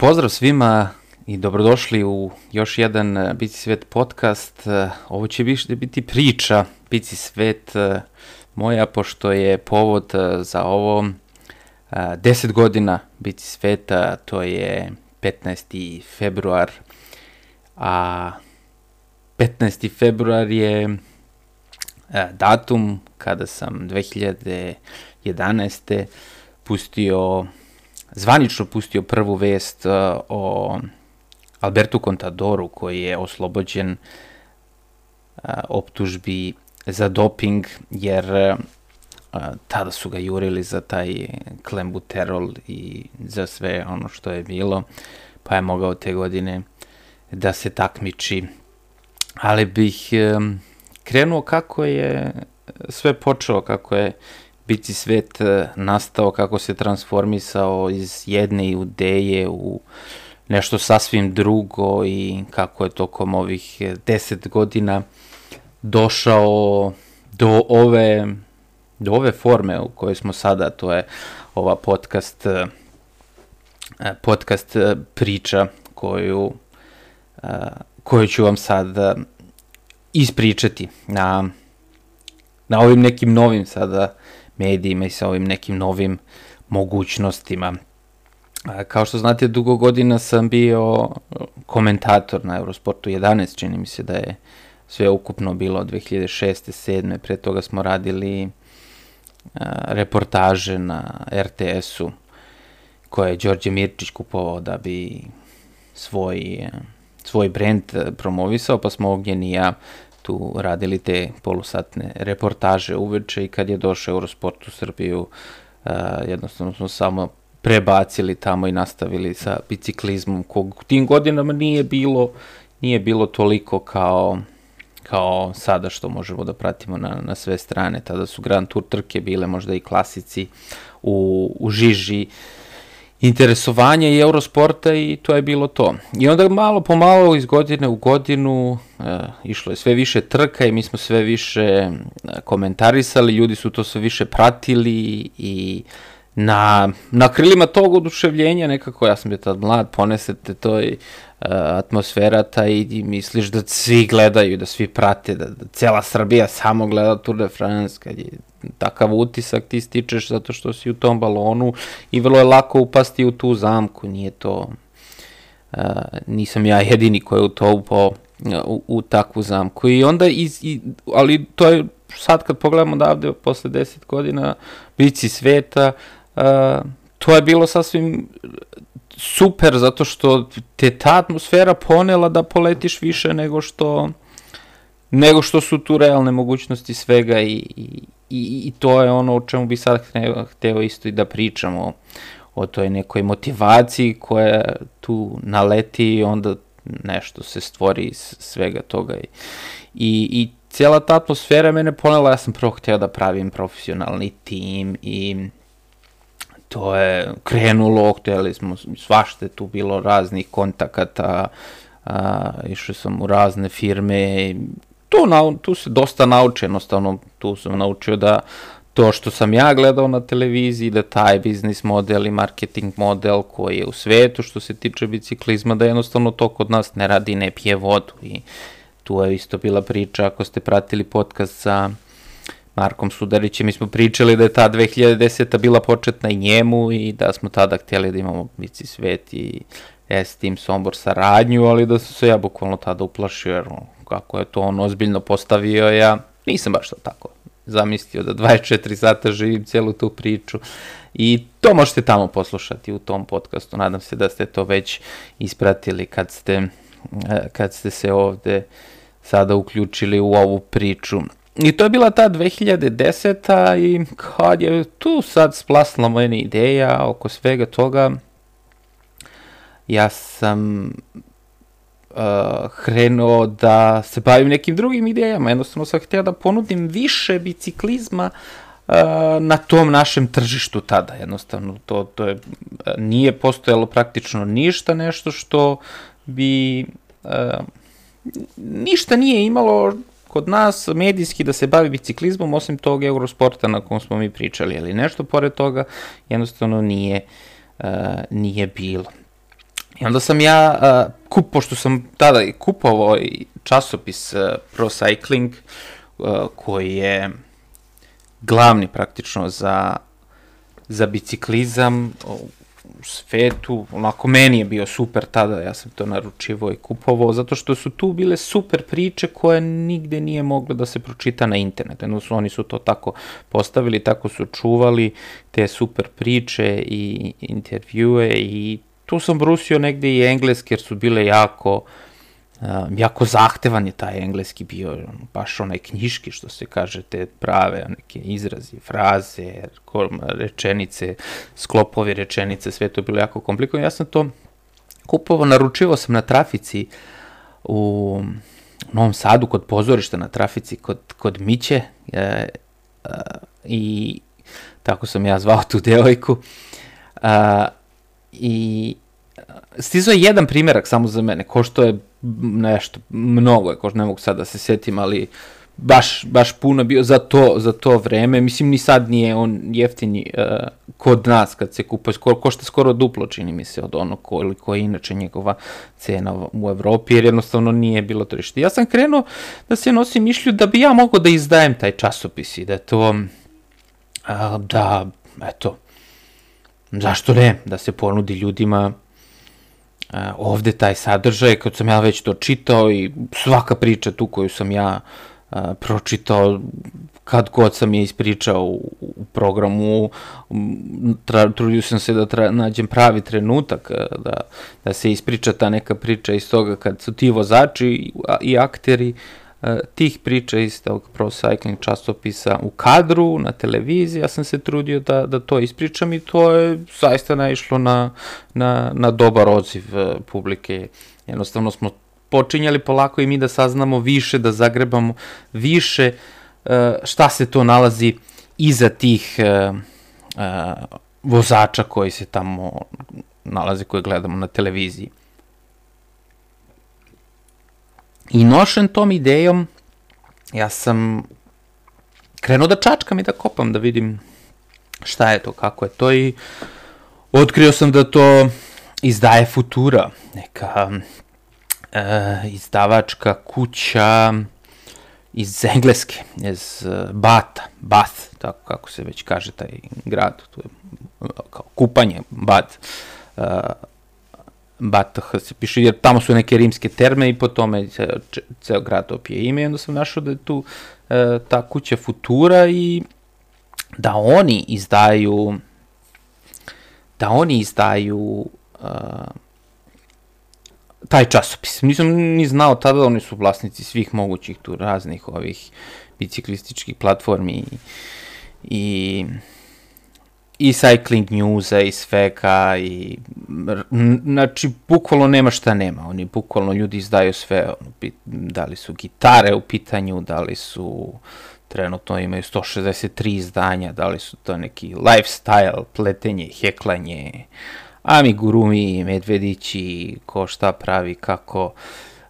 Pozdrav svima i dobrodošli u još jedan uh, Bici svet podcast. Uh, ovo će biti priča Bici svet uh, moja, pošto je povod za ovo 10 godina Bici sveta, to je 15. februar, a 15. februar je datum kada sam 2011. pustio zvanično pustio prvu vest uh, o Albertu Contadoru koji je oslobođen uh, optužbi za doping jer uh, tada su ga jurili za taj klembuterol i za sve ono što je bilo pa je mogao te godine da se takmiči. Ali bih um, krenuo kako je sve počelo kako je biti svet e, nastao, kako se transformisao iz jedne ideje u nešto sasvim drugo i kako je tokom ovih deset godina došao do ove, do ove forme u kojoj smo sada, to je ova podcast, e, podcast e, priča koju, koju ću vam sad ispričati na, na ovim nekim novim sada medijima i sa ovim nekim novim mogućnostima. Kao što znate, dugo godina sam bio komentator na Eurosportu 11, čini mi se da je sve ukupno bilo 2006. 7. Pre toga smo radili reportaže na RTS-u koje je Đorđe Mirčić kupovao da bi svoj, svoj brand promovisao, pa smo Ognjen i ja tu radili te polusatne reportaže uveče i kad je došao Eurosport u Srbiju, uh, jednostavno smo samo prebacili tamo i nastavili sa biciklizmom kog tim godinama nije bilo nije bilo toliko kao kao sada što možemo da pratimo na, na sve strane. Tada su Grand Tour trke bile možda i klasici u, u žiži. Uh, interesovanje i Eurosporta i to je bilo to. I onda malo po malo iz godine u godinu e, išlo je sve više trka i mi smo sve više e, komentarisali, ljudi su to sve više pratili i na, na krilima tog oduševljenja nekako, ja sam bio tad mlad, ponesete to i atmosfera ta i, misliš da svi gledaju, da svi prate, da, da cela Srbija samo gleda Tour de France, kad je takav utisak ti stičeš zato što si u tom balonu i vrlo je lako upasti u tu zamku, nije to, uh, nisam ja jedini koji je u to upao u, u takvu zamku. I onda, iz, i, ali to je sad kad pogledamo odavde posle 10 godina, bici sveta, uh, to je bilo sasvim super zato što te ta atmosfera ponela da poletiš više nego što nego što su tu realne mogućnosti svega i, i, i to je ono o čemu bi sad hteo, isto i da pričamo o toj nekoj motivaciji koja tu naleti i onda nešto se stvori iz svega toga i, i, i cijela ta atmosfera mene ponela, ja sam prvo hteo da pravim profesionalni tim i to je krenulo, hteli smo, svašte tu bilo raznih kontakata, a, išao sam u razne firme, tu, na, tu se dosta nauče, jednostavno tu sam naučio da to što sam ja gledao na televiziji, da taj biznis model i marketing model koji je u svetu što se tiče biciklizma, da jednostavno to kod nas ne radi, ne pije vodu. I tu je isto bila priča, ako ste pratili podcast sa Markom Sudarićem, mi smo pričali da je ta 2010. bila početna i njemu i da smo tada htjeli da imamo Bici svet i S-Team Sombor saradnju, ali da sam se ja bukvalno tada uplašio, jer kako je to on ozbiljno postavio, ja nisam baš to tako zamislio da 24 sata živim celu tu priču i to možete tamo poslušati u tom podcastu, nadam se da ste to već ispratili kad ste, kad ste se ovde sada uključili u ovu priču. I to je bila ta 2010. i kad je tu sad splasla moja ideja oko svega toga, ja sam uh, krenuo da se bavim nekim drugim idejama. Jednostavno sam htio da ponudim više biciklizma uh, na tom našem tržištu tada. Jednostavno to, to je, nije postojalo praktično ništa, nešto što bi uh, ništa nije imalo kod nas medijski da se bavi biciklizmom, osim tog Eurosporta na kom smo mi pričali, ali nešto pored toga jednostavno nije, uh, nije bilo. I onda sam ja, uh, kup, pošto sam tada i kupovao časopis uh, Pro Cycling, uh, koji je glavni praktično za, za biciklizam svetu, onako meni je bio super tada, ja sam to naručivo i kupovao, zato što su tu bile super priče koje nigde nije moglo da se pročita na internetu, jednostavno oni su to tako postavili, tako su čuvali te super priče i intervjue i tu sam brusio negde i engleski jer su bile jako uh, jako zahtevan je taj engleski bio, baš onaj knjiški što se kaže, te prave neke izrazi, fraze, rečenice, sklopovi rečenice, sve to bilo jako komplikovano. Ja sam to kupovao, naručivo sam na trafici u Novom Sadu kod pozorišta na trafici kod, kod Miće e, e, i tako sam ja zvao tu devojku. E, I stizao je jedan primjerak samo za mene, ko što je nešto, mnogo je, ne mogu sad da se setim, ali baš, baš puno bio za to, za to vreme. Mislim, ni sad nije on jeftini uh, kod nas kad se kupuje, skoro, košta skoro duplo, čini mi se, od ono koliko je inače njegova cena u Evropi, jer jednostavno nije bilo tržište. Ja sam krenuo da se nosim mišlju da bi ja mogao da izdajem taj časopis i da to, uh, da, eto, zašto ne, da se ponudi ljudima uh, ovde taj sadržaj, kad sam ja već to čitao i svaka priča tu koju sam ja uh, pročitao, kad god sam je ispričao u, u programu, tra, trudio sam se da tra, nađem pravi trenutak, da, da se ispriča ta neka priča iz toga kad su ti vozači i, i akteri, E, tih priča iz tog Pro Cycling časopisa u kadru, na televiziji, ja sam se trudio da, da to ispričam i to je zaista naišlo na, na, na dobar odziv e, publike. Jednostavno smo počinjali polako i mi da saznamo više, da zagrebamo više e, šta se to nalazi iza tih vozača koji se tamo nalaze, koje gledamo na televiziji. I nošen tom idejom, ja sam krenuo da čačkam i da kopam, da vidim šta je to, kako je to i otkrio sam da to izdaje Futura, neka e, izdavačka kuća iz Engleske, iz uh, Bata, Bath, tako kako se već kaže taj grad, to je kao kupanje, Bath, uh, Batah se piše, jer tamo su neke rimske terme i po tome ceo, grad opije ime i onda sam našao da je tu e, ta kuća Futura i da oni izdaju da oni izdaju e, taj časopis. Nisam ni znao tada da oni su vlasnici svih mogućih tu raznih ovih biciklističkih platformi i, i i cycling newsa i svega i znači bukvalno nema šta nema. Oni bukvalno ljudi izdaju sve da li su gitare u pitanju da li su trenutno imaju 163 izdanja da li su to neki lifestyle pletenje heklanje amigurumi medvedići ko šta pravi kako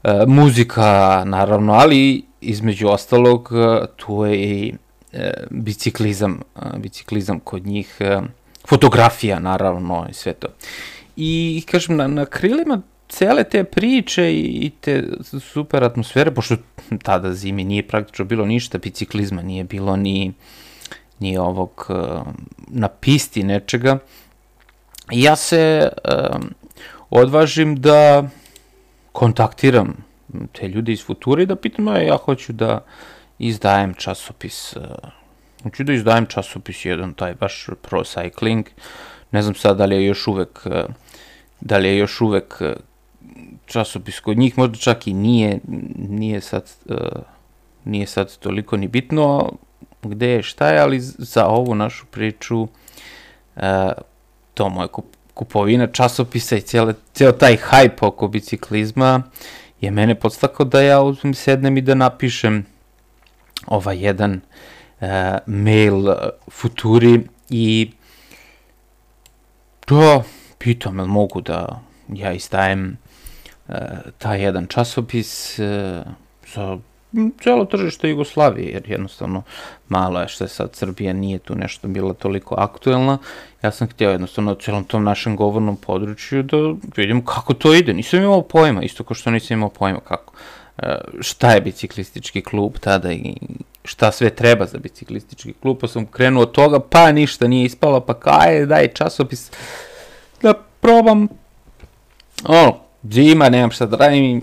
e, muzika naravno ali između ostalog tu je i e, biciklizam, biciklizam kod njih, e, fotografija naravno i sve to. I kažem, na, na krilima cele te priče i te super atmosfere, pošto tada zimi nije praktično bilo ništa biciklizma, nije bilo ni, ni ovog e, na pisti nečega, ja se um, odvažim da kontaktiram te ljude iz Future i da pitam, ja hoću da izdajem časopis, znači da izdajem časopis jedan, taj baš Pro Cycling, ne znam sad da li je još uvek, e, da li je još uvek e, časopis kod njih, možda čak i nije, nije sad, nije sad toliko ni bitno gde je, šta je, ali za ovu našu priču to moje kupovina časopisa i cijele, cijel taj hype oko biciklizma je mene podstakao da ja uzmem, sednem i da napišem ovaj jedan uh, mail Futuri i to pitam, jel mogu da ja izdajem uh, taj jedan časopis uh, za celo tržište Jugoslavije, jer jednostavno malo je što je sad Srbija nije tu nešto bila toliko aktuelna. Ja sam htio jednostavno u celom tom našem govornom području da vidim kako to ide. Nisam imao pojma, isto kao što nisam imao pojma kako šta je biciklistički klub tada i šta sve treba za biciklistički klub, pa sam krenuo od toga, pa ništa nije ispalo, pa kaj, daj časopis da probam, ono, zima, nemam šta da radim,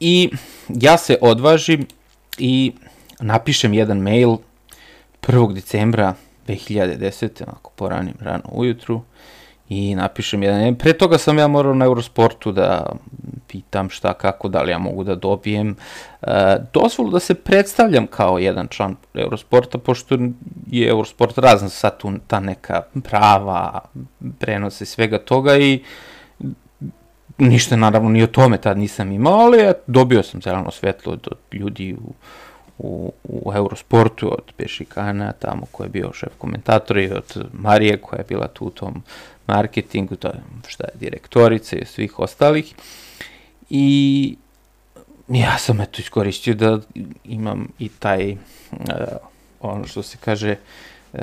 i ja se odvažim i napišem jedan mail 1. decembra 2010. onako poranim rano ujutru i napišem jedan, pre toga sam ja morao na Eurosportu da pitam šta, kako, da li ja mogu da dobijem e, dozvolu da se predstavljam kao jedan član Eurosporta, pošto je Eurosport razan sad tu ta neka prava, prenose svega toga i ništa naravno ni o tome tad nisam imao, ali dobio sam zeleno svetlo od, ljudi u, u, u Eurosportu, od Pešikana, tamo ko je bio šef komentator i od Marije koja je bila tu u tom marketingu, to je šta je direktorica i svih ostalih. I ja sam eto iskoristio da imam i taj, uh, ono što se kaže, uh,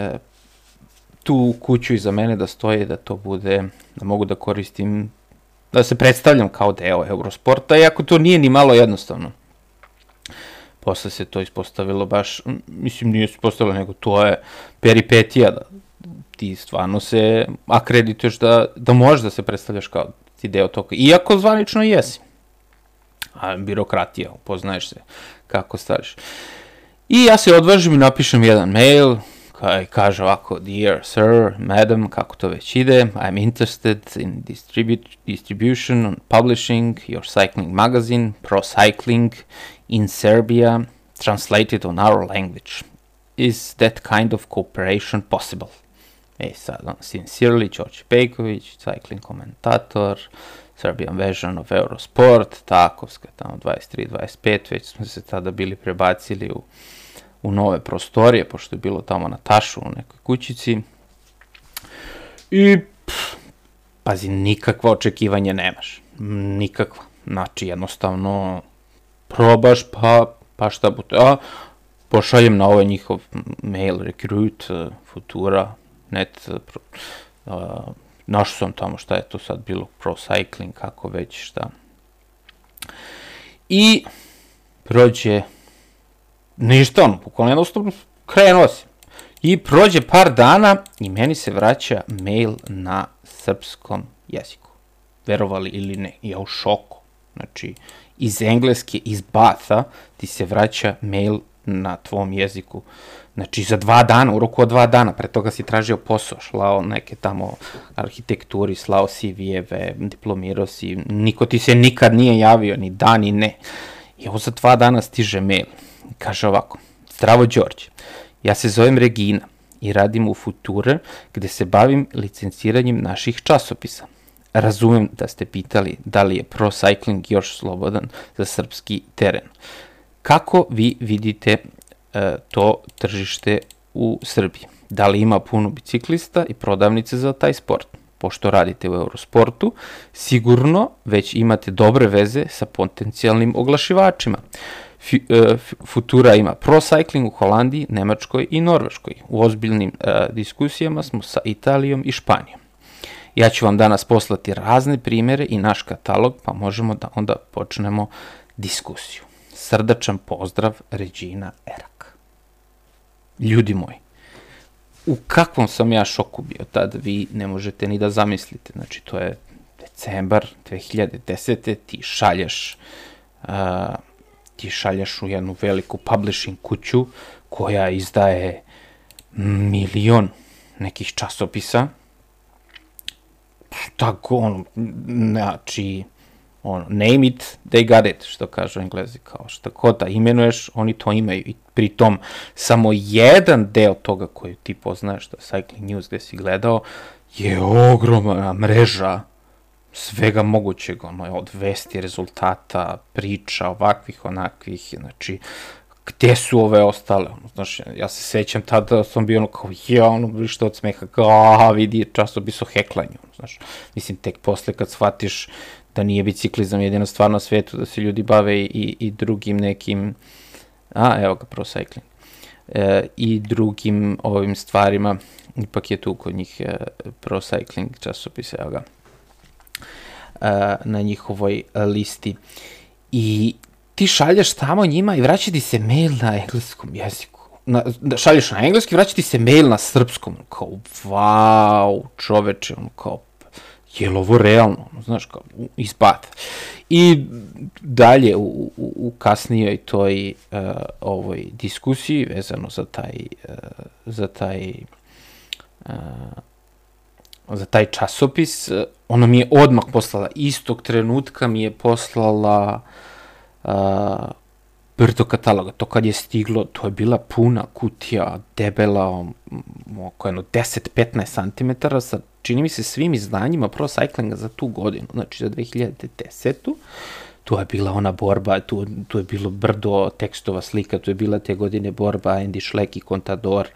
tu kuću iza mene da stoje, da to bude, da mogu da koristim da se predstavljam kao deo Eurosporta, iako to nije ni malo jednostavno. Posle se to ispostavilo baš, mislim nije se ispostavilo, nego to je peripetija, da ti stvarno se akredituješ da, da možeš da se predstavljaš kao ti deo toga, iako zvanično jesi. A birokratija, upoznaješ se kako staviš. I ja se odvažim i napišem jedan mail, kaj kaže ovako, dear sir, madam, kako to već ide, I'm interested in distribute, distribution and publishing your cycling magazine, Pro Cycling, in Serbia, translated on our language. Is that kind of cooperation possible? E sad, on, sincerely, George Pejković, cycling komentator, Serbian version of Eurosport, Takovska, tamo 23-25, već smo se tada bili prebacili u u nove prostorije, pošto je bilo tamo na tašu u nekoj kućici. I, pff, pazi, nikakva očekivanja nemaš. Nikakva. Znači, jednostavno, probaš, pa, pa šta bude. A, pošaljem na ovaj njihov mail, recruit, futura, net, uh, našao sam tamo šta je to sad bilo, pro cycling, kako već, šta. I prođe Ništa, ono, bukvalno jednostavno krenuo si. I prođe par dana i meni se vraća mail na srpskom jeziku. Verovali ili ne, ja u šoku. Znači, iz engleske, iz Batha, ti se vraća mail na tvom jeziku. Znači, za dva dana, u roku od dva dana, pre toga si tražio posao, šlao neke tamo arhitekturi, slao CV-eve, diplomirao si, niko ti se nikad nije javio, ni da, ni ne. I ovo za dva dana stiže mail. Kaže ovako, zdravo Đorđe, ja se zovem Regina i radim u Future gde se bavim licenciranjem naših časopisa. Razumem da ste pitali da li je pro cycling još slobodan za srpski teren. Kako vi vidite to tržište u Srbiji? Da li ima puno biciklista i prodavnice za taj sport? Pošto radite u Eurosportu, sigurno već imate dobre veze sa potencijalnim oglašivačima. E, Futura ima Pro Cycling u Holandiji, Nemačkoj i Norveškoj. U ozbiljnim uh, diskusijama smo sa Italijom i Španijom. Ja ću vam danas poslati razne primere i naš katalog, pa možemo da onda počnemo diskusiju. Srdačan pozdrav, Regina Erak. Ljudi moji, u kakvom sam ja šoku bio tad, vi ne možete ni da zamislite. Znači, to je decembar 2010. ti šalješ uh, ti šalješ u jednu veliku publishing kuću koja izdaje milion nekih časopisa. Tako, ono, znači, ono, name it, they got it, što kažu englezi, kao što kod da imenuješ, oni to imaju i pritom samo jedan deo toga koji ti poznaješ, je Cycling News gde si gledao, je ogromna mreža svega mogućeg, ono, od vesti, rezultata, priča, ovakvih, onakvih, znači, gde su ove ostale, ono, znaš, ja se sećam tada da sam bio ono kao, ja, ono, što od smeha, kao, vidi, časopis o heklanju, ono, znaš, mislim, tek posle kad shvatiš da nije biciklizam jedina stvar na svetu, da se ljudi bave i, i drugim nekim a evo ga, Pro Cycling. E, I drugim ovim stvarima, ipak je tu kod njih e, Pro Cycling časopis, evo ga, e, na njihovoj listi. I ti šalješ tamo njima i vraća ti se mail na engleskom jeziku. Na, da šalješ na engleski, vraća ti se mail na srpskom. Kao, wow, čoveče, ono kao, je li ovo realno, znaš, kao, izbad. I dalje u, u, u kasnijoj toj uh, ovoj diskusiji vezano za taj, uh, za taj uh, za taj časopis, ona mi je odmah poslala, istog trenutka mi je poslala uh, brdo kataloga. To kad je stiglo, to je bila puna kutija, debela, oko jedno 10-15 cm sa, čini mi se, svim izdanjima pro cyclinga za tu godinu, znači za 2010. Tu je bila ona borba, tu, tu je bilo brdo tekstova slika, tu je bila te godine borba Andy Schleck i Contador,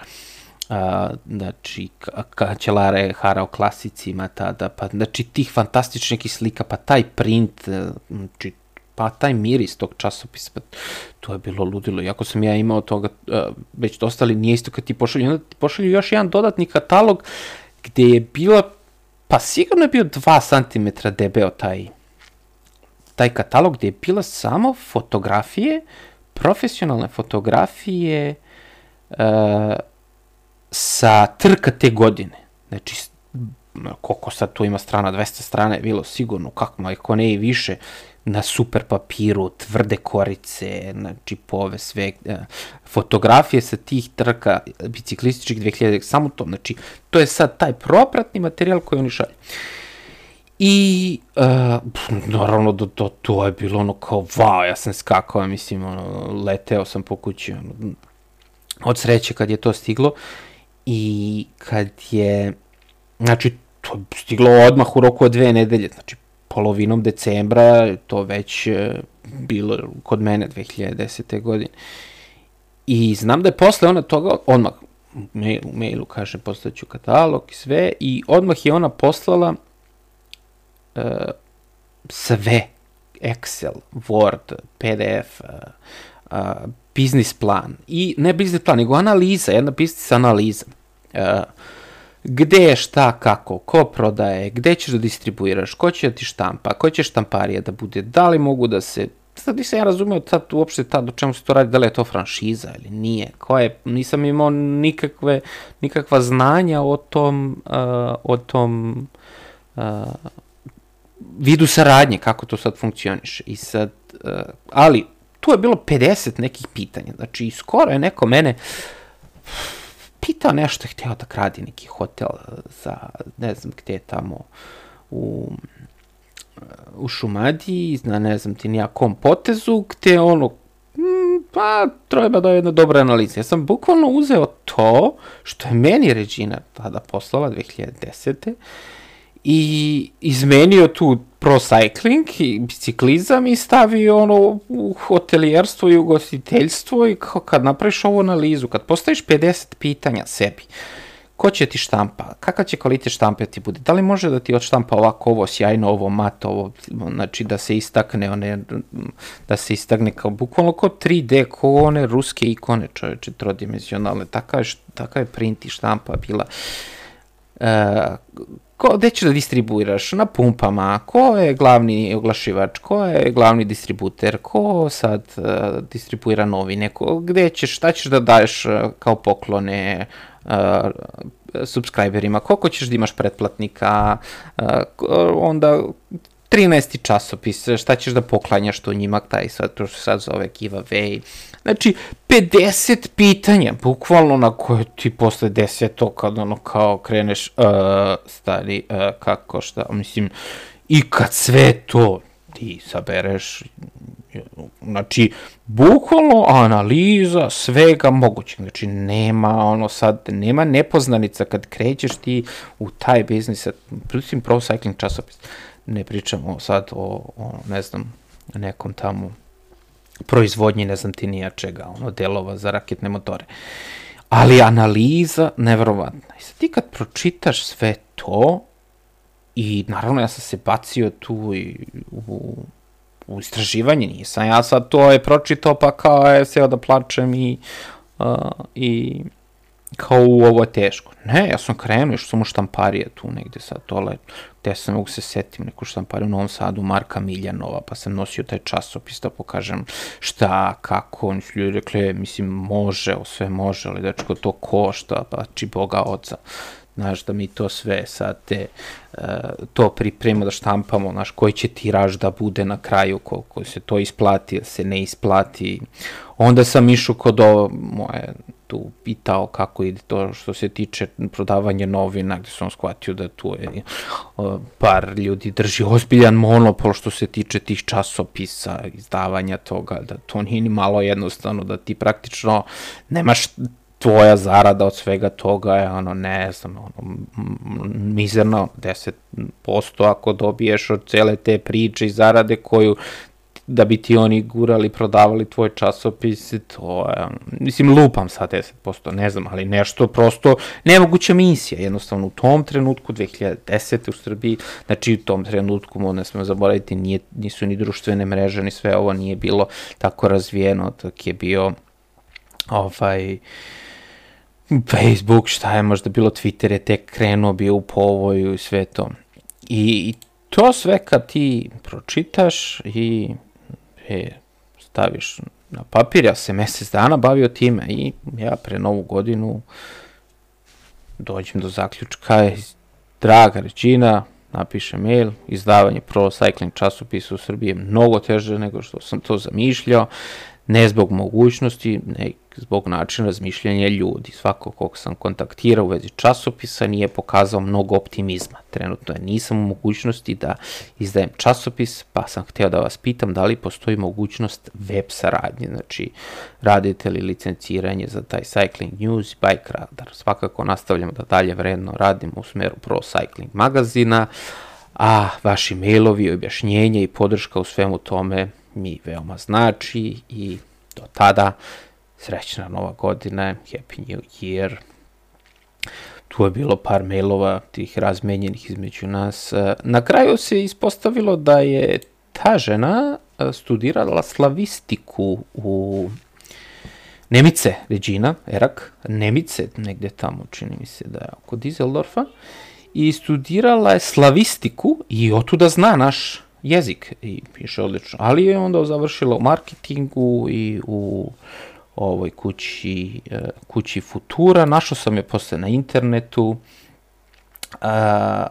a, znači, Kancelara je harao klasicima tada, pa, znači, tih fantastičnih slika, pa taj print, znači, pa taj miris tog časopisa, pa to je bilo ludilo. Iako sam ja imao toga uh, već dosta, ali nije isto kad ti pošalju, onda ti pošalju još jedan dodatni katalog gde je bila, pa sigurno je bio 2 cm debeo taj, taj katalog gde je bila samo fotografije, profesionalne fotografije uh, sa trka te godine. Znači, koliko sad tu ima strana, 200 strana je bilo sigurno, kako, ako ne i više, na super papiru, tvrde korice, na čipove, sve, e, fotografije sa tih trka biciklističkih 2000, samo to, znači, to je sad taj propratni materijal koji oni šalju. I, uh, naravno, da to, to je bilo ono kao, wow, ja sam skakao, mislim, ono, leteo sam po kući, ono, od sreće kad je to stiglo i kad je, znači, to je stiglo odmah u roku od dve nedelje, znači, polovinom decembra, to već e, bilo kod mene 2010. godine. I znam da je posle ona toga, odmah u mailu kaže poslaću katalog i sve, i odmah je ona poslala uh, sve, Excel, Word, PDF, uh, uh, biznis plan, i ne biznis plan, nego analiza, jedna biznis analiza. Uh, gde, šta, kako, ko prodaje, gde ćeš da distribuiraš, ko će da ti štampa, ko će štamparija da bude, da li mogu da se sad nisam ja razumeo tad uopšte tad o čemu se to radi, da li je to franšiza ili nije, ko je, nisam imao nikakve, nikakva znanja o tom, uh, o tom uh, vidu saradnje, kako to sad funkcioniše. I sad, uh, ali tu je bilo 50 nekih pitanja, znači skoro je neko mene pitao nešto, hteo da gradi neki hotel za, ne znam gde tamo, u, u Šumadiji, na ne znam ti nijakom potezu, gde ono, mm, pa treba da je jedna dobra analiza. Ja sam bukvalno uzeo to što je meni Regina tada poslala 2010 i izmenio tu pro cycling i biciklizam i stavio ono u hotelijerstvo i ugostiteljstvo i kao kad napraviš ovu analizu, kad postaviš 50 pitanja sebi, ko će ti štampa, kakav će kvalitet štampe ti bude, da li može da ti odštampa ovako ovo sjajno, ovo mat, ovo, znači da se istakne one, da se istakne kao bukvalno kao 3D, kao one ruske ikone čoveče, trodimenzionalne, takav je, takav je print i štampa bila. Uh, ko, gde ćeš da distribuiraš, na pumpama, ko je glavni oglašivač, ko je glavni distributer, ko sad uh, distribuira novine, ko, gde ćeš, šta ćeš da daješ uh, kao poklone uh, subscriberima, koliko ćeš da imaš pretplatnika, uh, onda 13. časopis, šta ćeš da poklanjaš to njima, taj sad, to što sad zove giveaway, Znači, 50 pitanja, bukvalno na koje ti posle deseto, kad ono kao kreneš, uh, stari, uh, kako šta, mislim, i kad sve to ti sabereš, znači, bukvalno analiza svega mogućeg, znači, nema ono sad, nema nepoznanica kad krećeš ti u taj biznis, pritim Pro Cycling časopis, ne pričamo sad o, o ne znam, nekom tamo proizvodnji, ne znam ti nija čega, ono, delova za raketne motore. Ali analiza neverovatna. I sad ti kad pročitaš sve to, i naravno ja sam se bacio tu i u, u istraživanje, nisam ja sad to je pročitao pa kao je seo da plačem i, uh, i kao u ovo je teško. Ne, ja sam krenuo, što sam u štamparije tu negde sad dole, gde sam mogu se setim neku štampariju u Novom Sadu, Marka Miljanova, pa sam nosio taj časopis da pokažem šta, kako, oni su ljudi rekli, e, mislim, može, sve može, ali dečko, to košta, pa či Boga oca znaš, da mi to sve sad te, uh, to pripremimo da štampamo, znaš, koji će tiraž da bude na kraju, koliko se to isplati, se ne isplati. Onda sam išao kod ovo moje tu pitao kako ide to što se tiče prodavanja novina, gde sam shvatio da tu je par ljudi drži ozbiljan monopol što se tiče tih časopisa, izdavanja toga, da to nije ni malo jednostavno, da ti praktično nemaš tvoja zarada od svega toga je ono, ne znam, ono, mizerno 10% ako dobiješ od cele te priče i zarade koju da bi ti oni gurali, prodavali tvoj časopis, to je, mislim, lupam sa 10%, ne znam, ali nešto prosto nemoguća misija, jednostavno u tom trenutku, 2010. u Srbiji, znači u tom trenutku, ne smemo zaboraviti, nije, nisu ni društvene mreže, ni sve ovo nije bilo tako razvijeno, tak je bio ovaj, Facebook, šta je možda bilo Twitter je tek krenuo, bio u povoju i sve to. I, i to sve kad ti pročitaš i e, staviš na papir, ja se mesec dana bavio time i ja pre novu godinu dođem do zaključka, draga Ređina, napiše mail, izdavanje Pro Cycling časopisa u Srbiji je mnogo teže nego što sam to zamišljao, ne zbog mogućnosti, ne zbog načina razmišljanja ljudi. Svako kog sam kontaktirao u vezi časopisa nije pokazao mnogo optimizma. Trenutno nisam u mogućnosti da izdajem časopis, pa sam hteo da vas pitam da li postoji mogućnost web saradnje, znači radite li licenciranje za taj Cycling News i Bike Radar. Svakako nastavljamo da dalje vredno radimo u smeru Pro Cycling magazina, a vaši mailovi, objašnjenja i podrška u svemu tome mi veoma znači i do tada srećna nova godina, happy new year. Tu je bilo par mailova tih razmenjenih između nas. Na kraju se ispostavilo da je ta žena studirala slavistiku u Nemice, Regina, Erak, Nemice, negde tamo, čini mi se da je oko Dizeldorfa, i studirala je slavistiku i otuda zna naš jezik i piše odlično, ali je onda završila u marketingu i u ovoj kući, e, kući Futura, našao sam je posle na internetu, a,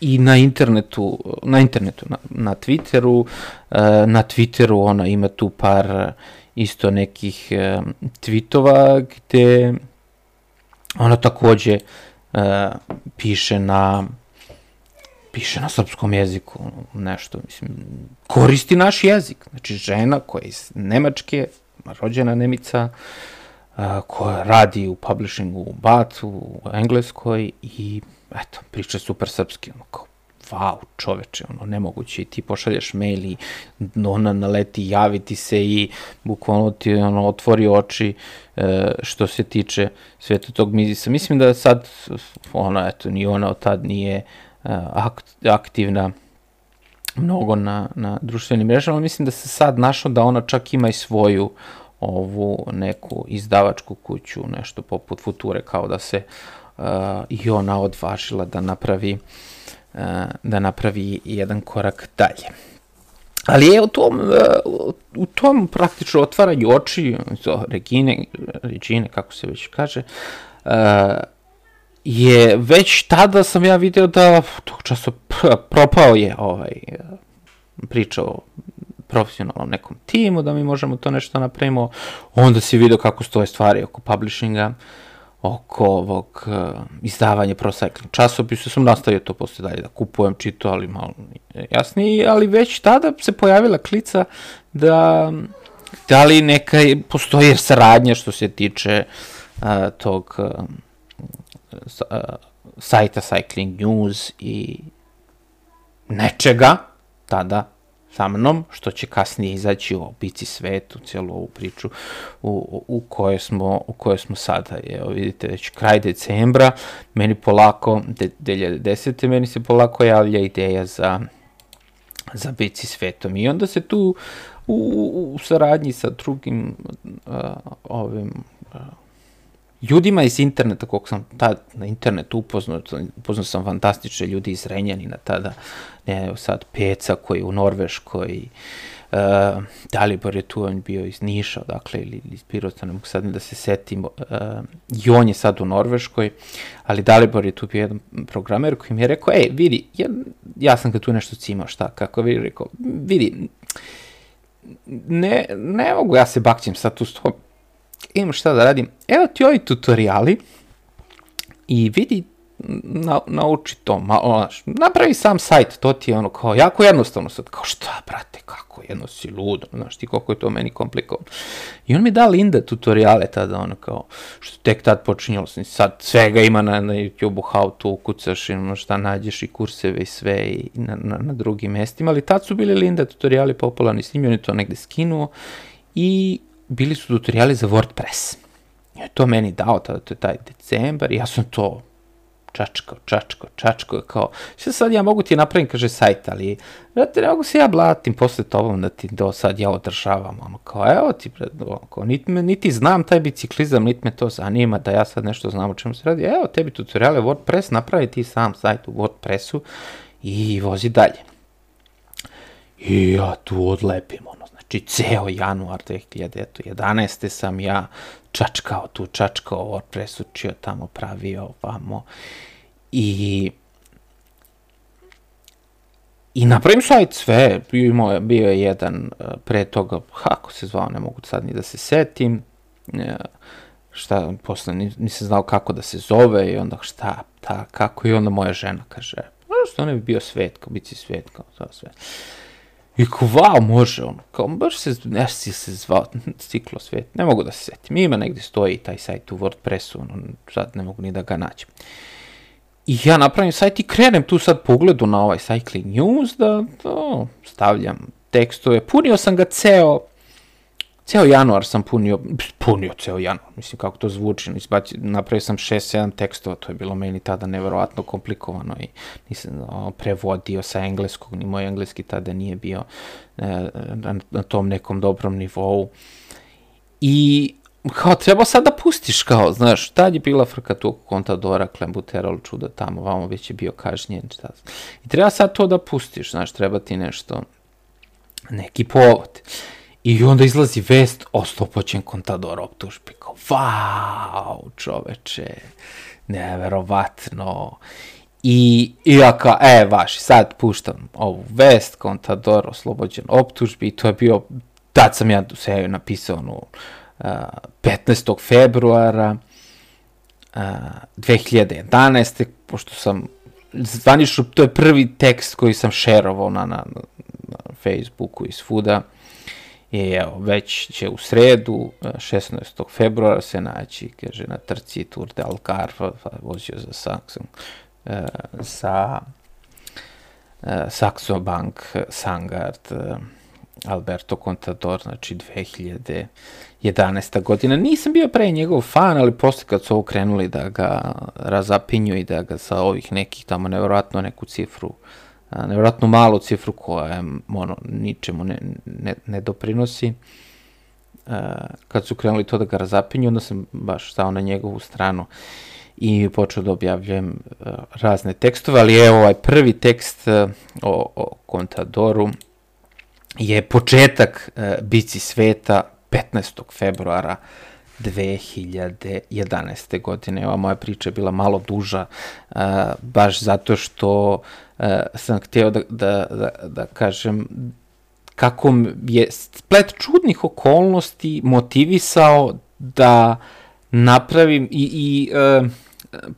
i na internetu, na internetu, na, na Twitteru, a, na Twitteru ona ima tu par isto nekih e, tweetova gde ona takođe piše na piše na srpskom jeziku, nešto, mislim, koristi naš jezik. Znači, žena koja je iz Nemačke, rođena Nemica, koja radi u publishingu u Batu, u Engleskoj i, eto, priča super srpski, ono, kao, wow, čoveče, ono, nemoguće, i ti pošalješ mail i ona naleti javiti se i bukvalno ti, ono, otvori oči e, što se tiče sveta tog mizisa. Mislim da sad, ona, eto, ni ona od tad nije aktivna mnogo na, na društvenim mrežama. Mislim da se sad našlo da ona čak ima i svoju ovu neku izdavačku kuću, nešto poput Future, kao da se uh, i ona odvažila da napravi uh, da napravi jedan korak dalje. Ali je u tom, uh, u tom praktično otvaranju oči, to Regine, Regine, kako se već kaže, uh, je već tada sam ja video da tog časa propao je ovaj priča o profesionalnom nekom timu, da mi možemo to nešto napravimo, onda si video kako stoje stvari oko publishinga, oko ovog uh, izdavanja Pro Cycling časopisa, sam nastavio to posle dalje da kupujem, čito, ali malo jasnije, ali već tada se pojavila klica da da li neka postoji saradnja što se tiče uh, tog uh, sajta Cycling News i nečega tada sa mnom, što će kasnije izaći u Bici svetu, cijelu ovu priču u, u, kojoj smo, u kojoj smo sada. Evo vidite, već kraj decembra, meni polako, de, 2010. meni se polako javlja ideja za za bici svetom. I onda se tu u, u, u saradnji sa drugim uh, ovim uh, ljudima iz interneta, koliko sam tad na internetu upoznao, upoznao sam fantastične ljudi iz Renjanina tada, ne, sad Peca koji je u Norveškoj, uh, Dalibor je tu, on bio iz Niša, dakle, ili iz Pirota, ne mogu sad da se setim, uh, i on je sad u Norveškoj, ali Dalibor je tu bio jedan programer koji mi je rekao, ej, vidi, ja, ja sam ga tu nešto cimao, šta, kako? Vidi, rekao, vidi, ne, ne mogu ja se bakćem sad tu s tom, imam šta da radim, evo ti ovi tutoriali i vidi, na, nauči to, ma, onaš, napravi sam sajt, to ti je ono kao jako jednostavno sad, kao šta brate, kako jedno si ludo, znaš ti koliko je to meni komplikovano. I on mi da Linda tutoriale tada, ono kao, što tek tad počinjalo sam, sad svega ima na, na YouTube-u, how to, ukucaš i ono šta nađeš i kurseve i sve i na, na, na drugim mestima, ali tad su bili Linda tutoriali popularni, s njim on je to negde skinuo i bili su tutoriali za WordPress. I to meni dao tada, to je taj decembar, ja sam to čačkao, čačkao, čačkao, kao, što sad ja mogu ti napravim, kaže, sajt, ali, brate, ne mogu se ja blatim posle tobom da ti do sad ja održavam, ono, kao, evo ti, kao, niti, me, niti znam taj biciklizam, niti me to zanima, da ja sad nešto znam o čemu se radi, evo tebi tutoriale WordPress, napravi ti sam sajt u WordPressu i vozi dalje. I ja tu odlepim, ono, znači, ceo januar 2011. sam ja čačkao tu, čačkao WordPress, učio tamo, pravio vamo. I I napravim sajt sve, bio, je, bio je jedan e, pre toga, kako se zvao, ne mogu sad ni da se setim, e, šta, posle nisam znao kako da se zove i onda šta, ta, kako i onda moja žena kaže, što ne bi bio svet, kao biti svet, to sve. I kao, wow, može, ono, kao, baš se, nešto si se zvao, ciklo svet, ne mogu da se setim. Ima negde stoji taj sajt u WordPressu, ono, sad ne mogu ni da ga nađem. I ja napravim sajt i krenem tu sad pogledu na ovaj Cycling News da, to, stavljam tekstove. Punio sam ga ceo, ceo januar sam punio, punio ceo januar, mislim kako to zvuči, izbaci, napravio sam 6-7 tekstova, to je bilo meni tada neverovatno komplikovano i nisam o, prevodio sa engleskog, ni moj engleski tada nije bio e, na, na tom nekom dobrom nivou. I kao treba sad da pustiš kao, znaš, tad je bila frka tu kontadora, klembuterol, čuda tamo, vamo već je bio kažnjen, šta. I treba sad to da pustiš, znaš, treba ti nešto, neki povod. I onda izlazi vest o slobođen kontador optužbi. Kao, vau, čoveče, neverovatno. I, i ja kao, e, vaši, sad puštam ovu vest, kontador oslobođen optužbi i to je bio, tad sam ja se napisao onu uh, 15. februara uh, 2011. pošto sam zvanično, to je prvi tekst koji sam šerovao na, na, na Facebooku i svuda I evo, već će u sredu, 16. februara, se naći, kaže, na trci Tour de Algarve, pa vozio za Saxon, e, sa e, Saxo Bank, Sangard, e, Alberto Contador, znači 2011. godina. Nisam bio pre njegov fan, ali posle kad su ovo krenuli da ga razapinju i da ga sa ovih nekih tamo nevjerojatno neku cifru nevjerojatno malu cifru koja ono, ničemu ne, ne, ne doprinosi. Uh, kad su krenuli to da ga razapinju, onda sam baš stao na njegovu stranu i počeo da objavljujem uh, razne tekstove, ali evo ovaj prvi tekst uh, o, o Contadoru je početak uh, Bici sveta 15. februara 2011. godine. Ova moja priča je bila malo duža, uh, baš zato što uh, sam hteo da, da, da, da kažem kako je splet čudnih okolnosti motivisao da napravim i, i uh,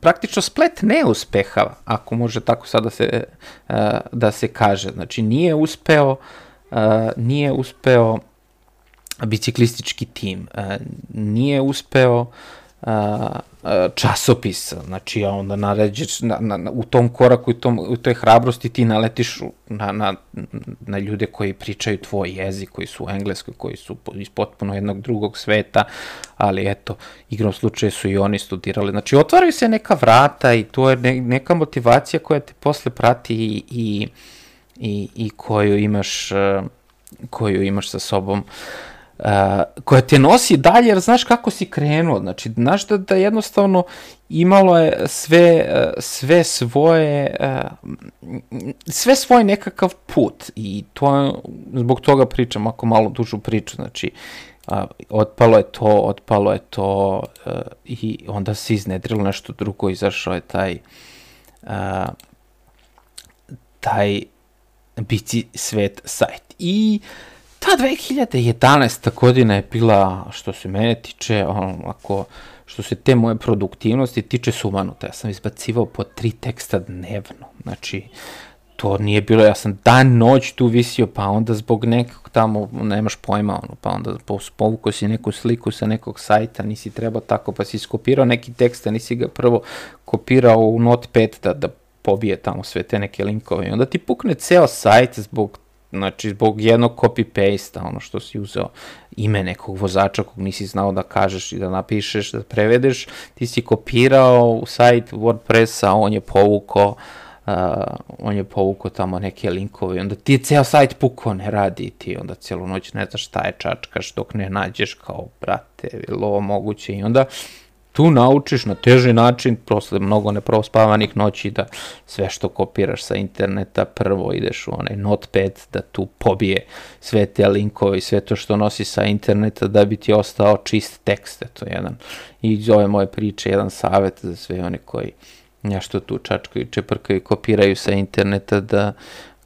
praktično splet neuspeha, ako može tako sada da se, uh, da se kaže. Znači, nije uspeo, uh, nije uspeo biciklistički tim. E, nije uspeo a, e, časopis, znači onda naređeš na, na, na, u tom koraku i tom, u toj hrabrosti ti naletiš na, na, na ljude koji pričaju tvoj jezik, koji su u engleskoj, koji su iz potpuno jednog drugog sveta, ali eto, igrom slučaje su i oni studirali. Znači, otvaraju se neka vrata i to je ne, neka motivacija koja te posle prati i, i i, i koju imaš koju imaš sa sobom uh, koja te nosi dalje, jer znaš kako si krenuo, znači, znaš da, da jednostavno imalo je sve, uh, sve svoje, uh, sve svoj nekakav put i to, zbog toga pričam ako malo dužu priču, znači, otpalo je to, otpalo je to uh, i onda se iznedrilo nešto drugo, izašao je taj taj bici svet sajt. I ta 2011. godina je bila, što se mene tiče, on, ako, što se te moje produktivnosti tiče sumanuta. Ja sam izbacivao po tri teksta dnevno. Znači, to nije bilo, ja sam dan, noć tu visio, pa onda zbog nekog tamo, nemaš pojma, ono, pa onda povukao si neku sliku sa nekog sajta, nisi trebao tako, pa si skopirao neki tekst, a nisi ga prvo kopirao u Notepad da, da pobije tamo sve te neke linkove i onda ti pukne ceo sajt zbog znači zbog jednog copy-paste, ono što si uzeo ime nekog vozača kog nisi znao da kažeš i da napišeš, da prevedeš, ti si kopirao u sajt WordPressa, on je povukao uh, on je povukao tamo neke linkove i onda ti ceo sajt puko ne radi ti onda celu noć ne znaš šta je čačkaš dok ne nađeš kao brate, je li ovo moguće? I onda tu naučiš na teži način, posle mnogo neprospavanih noći, da sve što kopiraš sa interneta, prvo ideš u onaj notepad, da tu pobije sve te linkove i sve to što nosi sa interneta, da bi ti ostao čist tekst, eto jedan. I iz ove moje priče, jedan savet za sve one koji nešto tu čačkaju, čeprkaju, kopiraju sa interneta, da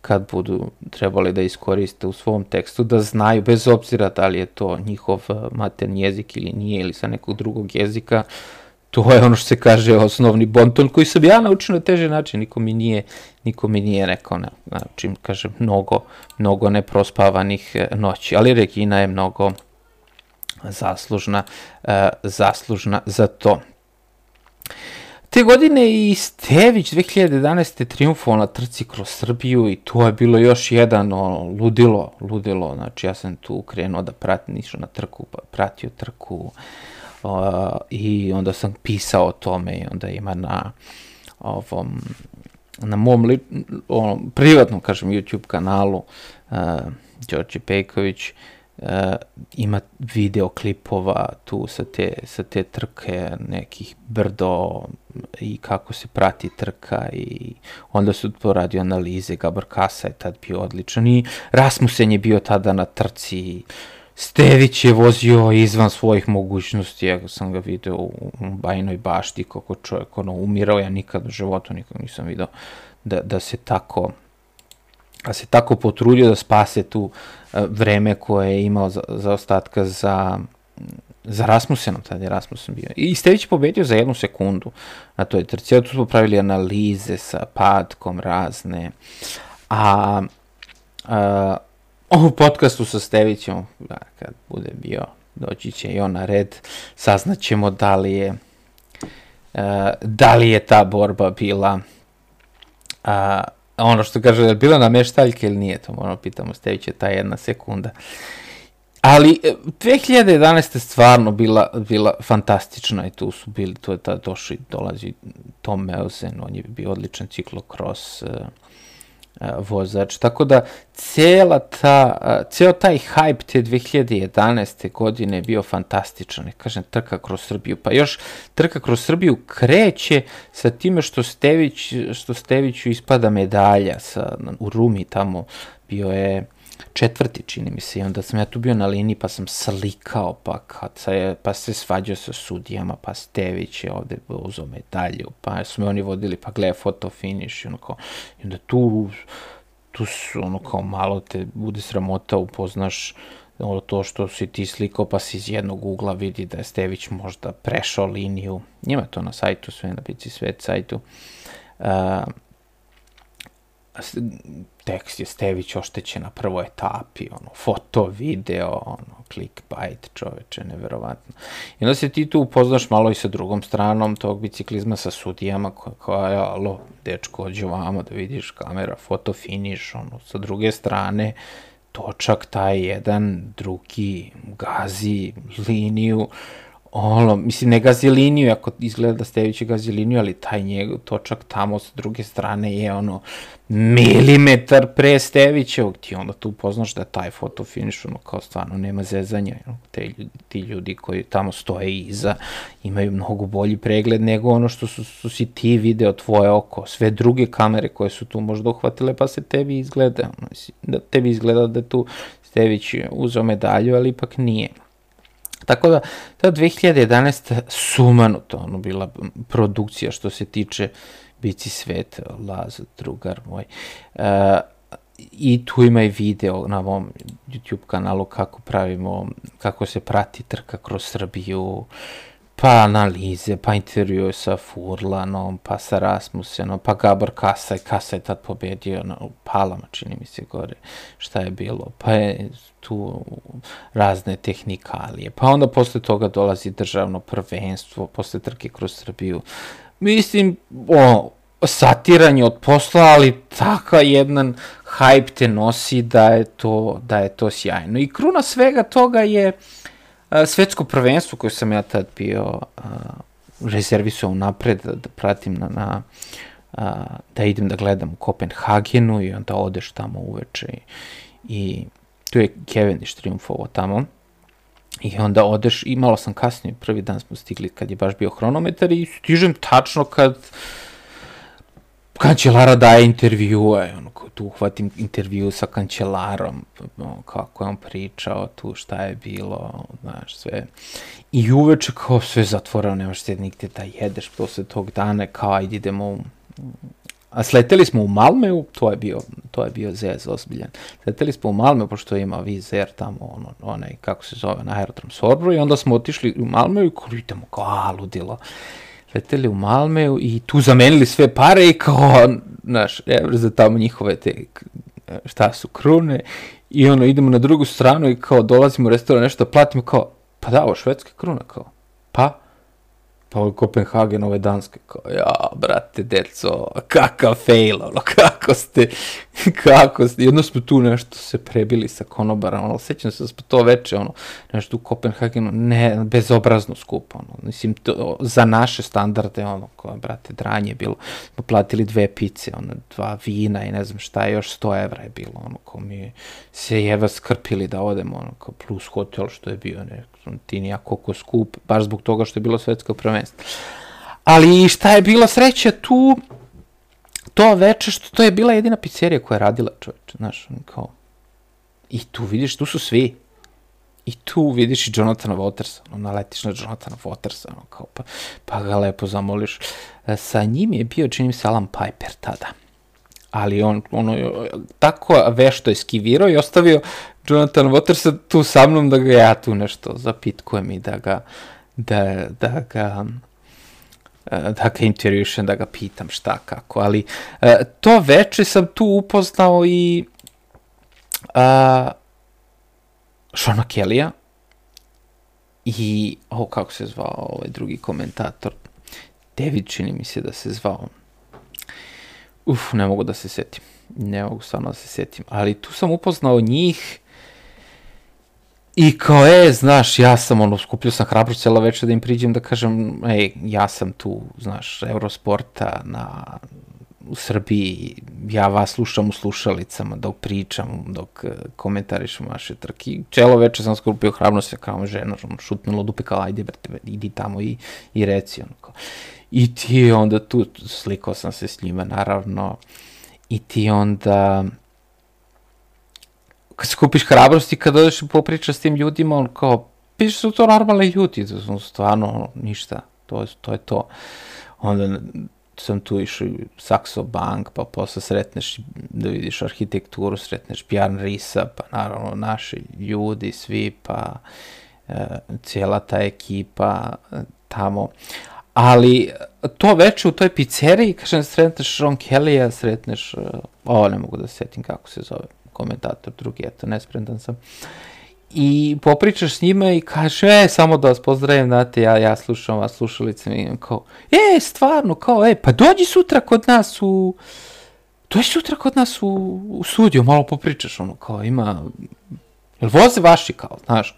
kad budu trebali da iskoriste u svom tekstu, da znaju, bez obzira da li je to njihov eh, materni jezik ili nije, ili sa nekog drugog jezika, to je ono što se kaže osnovni bonton koji sam ja naučio na teže način, niko mi nije, niko mi nije rekao, ne, znači, kažem, mnogo, mnogo neprospavanih eh, noći, ali Regina je mnogo zaslužna, uh, zaslužna za to. Te godine i Stević 2011. triumfovao na trci kroz Srbiju i to je bilo još jedan ono, ludilo, ludilo, znači ja sam tu krenuo da pratim, išao na trku, pa pratio trku uh, i onda sam pisao o tome i onda ima na ovom, na mom li, onom, privatnom, kažem, YouTube kanalu uh, Đorđe Pejković, uh, uh, ima videoklipova tu sa te, sa te trke, nekih brdo i kako se prati trka i onda su poradio analize, Gabor Kasa je tad bio odličan i Rasmussen je bio tada na trci. Stević je vozio izvan svojih mogućnosti, ja sam ga video u bajnoj bašti kako čovjek ono umirao, ja nikad u životu nikad nisam video da, da se tako a se tako potrudio da spase tu e, vreme koje je imao za, za ostatka za, za Rasmusenom, tada je Rasmusen bio. I Stević je pobedio za jednu sekundu na toj trci. Ja tu smo pravili analize sa padkom razne. A, a u podcastu sa Stevićem, da, kad bude bio, doći će i on na red, saznaćemo da li je a, da li je ta borba bila a, ono što kaže, je bila na meštaljke ili nije, to moramo pitamo Stevića ta jedna sekunda. Ali 2011. E, stvarno bila, bila fantastična i tu su bili, tu je ta došli, dolazi Tom Meusen, on je bio odličan ciklokros, uh, vozač. Tako da cijela ta, cijel taj hype te 2011. godine je bio fantastičan. Kažem, trka kroz Srbiju. Pa još trka kroz Srbiju kreće sa time što Stević, što Steviću ispada medalja sa, u Rumi tamo bio je četvrti, čini mi se, i onda sam ja tu bio na liniji, pa sam slikao, pa, kad se, pa se svađao sa sudijama, pa Stević je ovde uzao medalju, pa su me oni vodili, pa gleda foto finish, ono kao, i onda tu, tu su, ono kao, malo te bude sramota, upoznaš ono to što si ti slikao, pa si iz jednog ugla vidi da je Stević možda prešao liniju, njima to na sajtu, sve na Bici Svet sajtu, uh, tekst je Stević oštećen na prvoj etapi, ono, foto, video, ono, clickbait, čoveče, neverovatno. I onda se ti tu upoznaš malo i sa drugom stranom tog biciklizma, sa sudijama, koja, koja alo, dečko, ođe vamo da vidiš kamera, foto, finiš, ono, sa druge strane, točak taj jedan, drugi, gazi liniju, ono, mislim, ne gazi liniju, ako izgleda da Stević gazi liniju, ali taj njegov točak tamo sa druge strane je ono milimetar pre Stevićevog, ti onda tu poznaš da taj fotofiniš, ono, kao stvarno nema zezanja, ono, te, ti ljudi koji tamo stoje iza imaju mnogo bolji pregled nego ono što su, su si ti video tvoje oko, sve druge kamere koje su tu možda uhvatile, pa se tebi izgleda, ono, da tebi izgleda da tu Stević uzao medalju, ali ipak nije. Tako da, ta 2011. sumanuto ono bila produkcija što se tiče Bici svet, Laz, drugar moj. E, I tu ima i video na mom YouTube kanalu kako pravimo, kako se prati trka kroz Srbiju, pa analize, pa intervjue sa Furlanom, pa sa Rasmusenom, pa Gabor Kasaj, Kasaj tad pobedio na Palama, čini mi se gore, šta je bilo, pa je tu razne tehnikalije, pa onda posle toga dolazi državno prvenstvo, posle trke kroz Srbiju. Mislim, o, satiranje od posla, ali takav jedan hype te nosi da je to, da je to sjajno. I kruna svega toga je svetsko prvenstvo koje sam ja tad bio rezervisao napred da, da pratim na, na a, da idem da gledam u Kopenhagenu i onda odeš tamo uveče i, i tu je Cavendish triumfovao tamo. I onda odeš, i malo sam kasnije, prvi dan smo stigli kad je baš bio hronometar i stižem tačno kad kancelara daje intervjue, ono, tu uhvatim intervju sa kancelarom, ono, kako je on pričao tu, šta je bilo, znaš, sve. I uveče kao sve zatvoreno, nemaš se nigde da jedeš posle tog dana, kao ajde idemo u A sleteli smo u Malmeu, to je bio, to je bio zez ozbiljan. Sleteli smo u Malmeu, pošto ima vizer tamo, ono, onaj, kako se zove, na aerodrom Sorbro, i onda smo otišli u Malmeu i kao idemo, kao, a, ludilo. Leteli u Malmeu i tu zamenili sve pare i kao, znaš, za tamo njihove te, šta su, krune, i ono, idemo na drugu stranu i kao dolazimo u restoran, nešto platimo, kao, pa da, ovo švedske krune, kao, pa, Pa ovo je Kopenhagen, ovo je Danske, kao, ja, brate, deco, kakav fail, ono, kako ste, kako ste, jedno smo tu nešto se prebili sa konobara, ono, sećam se da smo to veče, ono, nešto u Kopenhagenu, ne, bezobrazno skupo, ono, mislim, to, za naše standarde, ono, kao, brate, dranje je bilo, smo platili dve pice, ono, dva vina i ne znam šta, još 100 evra je bilo, ono, ko mi se jeva skrpili da odemo, ono, kao plus hotel što je bio, ne, ti nija koliko skup, baš zbog toga što je bilo svetsko prvenstvo. Ali šta je bila sreća tu, to veče što to je bila jedina pizzerija koja je radila čoveče, znaš, kao, i tu vidiš, tu su svi, I tu vidiš i Jonathana Watersa, ono, naletiš na Jonathana Watersa, ono, kao, pa, pa ga lepo zamoliš. E, sa njim je bio, čini se, Alan Piper tada. Ali on, ono, tako vešto je skivirao i ostavio Jonathan Watersa tu sa mnom da ga ja tu nešto zapitkujem i da ga, da, da ga, da ga intervjušem, da ga pitam šta, kako, ali e, to veče sam tu upoznao i a, Shona Kellya i, o, kako se zvao ovaj drugi komentator, David čini mi se da se zvao. Uf, ne mogu da se setim. Ne mogu stvarno da se setim. Ali tu sam upoznao njih I kao, e, znaš, ja sam, ono, skupio sam hrabrost cijela večer da im priđem da kažem, ej, ja sam tu, znaš, Eurosporta na, u Srbiji, ja vas slušam u slušalicama dok pričam, dok uh, komentarišem vaše trke. Čelo večer sam skupio hrabrost, kao žena, ono, šutnulo dupe, kao, ajde, brate, idi tamo i, i reci, ono, kao. I ti onda tu, slikao sam se s njima, naravno, i ti onda, kad skupiš hrabrosti, kad odeš i popričaš s tim ljudima, on kao, piše su to normalni ljudi, da su stvarno ništa, to, to je to. Onda sam tu išao u Saxo Bank, pa posle sretneš da vidiš arhitekturu, sretneš Bjarn Risa, pa naravno naši ljudi, svi, pa e, cijela ta ekipa e, tamo. Ali to veče u toj pizzeriji, kažem, sretneš Ron Kelly-a, sretneš, e, ovo ne mogu da setim kako se zove, komentator drugi, eto, nesprendan sam. I popričaš s njima i kaže, e, samo da vas pozdravim, znate, ja, ja slušam vas slušalice i kao, e, stvarno, kao, e, pa dođi sutra kod nas u, dođi sutra kod nas u, u studio, malo popričaš, ono, kao, ima, jel voze vaši, kao, znaš,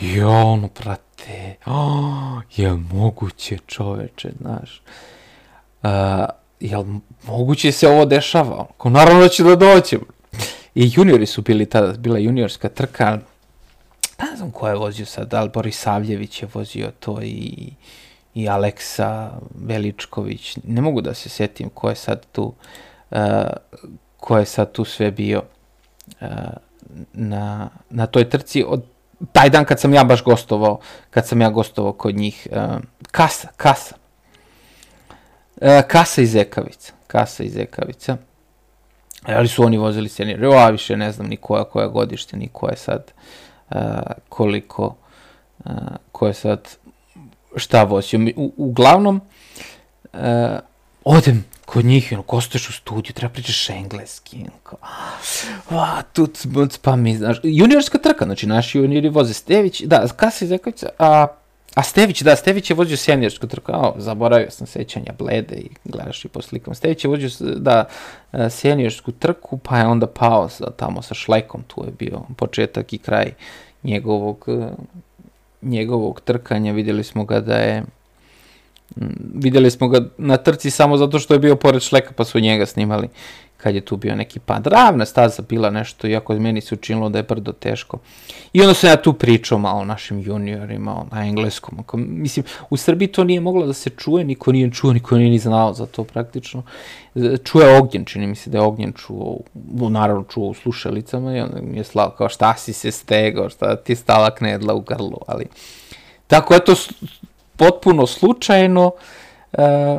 I ono, prate, oh, je moguće čoveče, znaš. Uh, jel moguće se ovo dešava? Ko naravno da će da doće. I juniori su bili tada, bila juniorska trka, ne znam ko je vozio sad, da Boris Savljević je vozio to i, i Aleksa Veličković, ne mogu da se setim ko je sad tu, uh, ko je sad tu sve bio uh, na, na toj trci. Od taj dan kad sam ja baš gostovao, kad sam ja gostovao kod njih, uh, Kasa, Kasa, uh, Kasa iz Ekavica, Kasa iz Ekavica, ali su oni vozili senjeri, a više ne znam ni koja, koja godište, ni koja sad, uh, koliko, uh, ko je sad šta vozio. U, uglavnom, uh, odem kod njih, ono, kostoješ u studiju, treba pričaš engleski, kao, a, tu pa mi, znaš, juniorska trka, znači, naši juniori voze Stević, da, Kasa Zeković, a, a Stević, da, Stević je vozio seniorsku trku, a, zaboravio sam sećanja blede i gledaš i po slikama, Stević je vozio, da, seniorsku trku, pa je onda pao sa, tamo sa Šlekom, tu je bio početak i kraj njegovog, njegovog trkanja, vidjeli smo ga da je, videli smo ga na trci samo zato što je bio pored Šleka pa su njega snimali kad je tu bio neki pad. Ravna staza bila nešto, iako meni se učinilo da je brdo teško. I onda sam ja tu pričao malo o našim juniorima, na engleskom. Mislim, u Srbiji to nije moglo da se čuje, niko nije čuo, niko nije ni znao za to praktično. Čuje Ognjen, čini mi se da je Ognjen čuo, naravno čuo u slušalicama i onda mi je slao kao šta si se stegao, šta ti stala knedla u grlu, ali... Tako, eto, potpuno slučajno, e,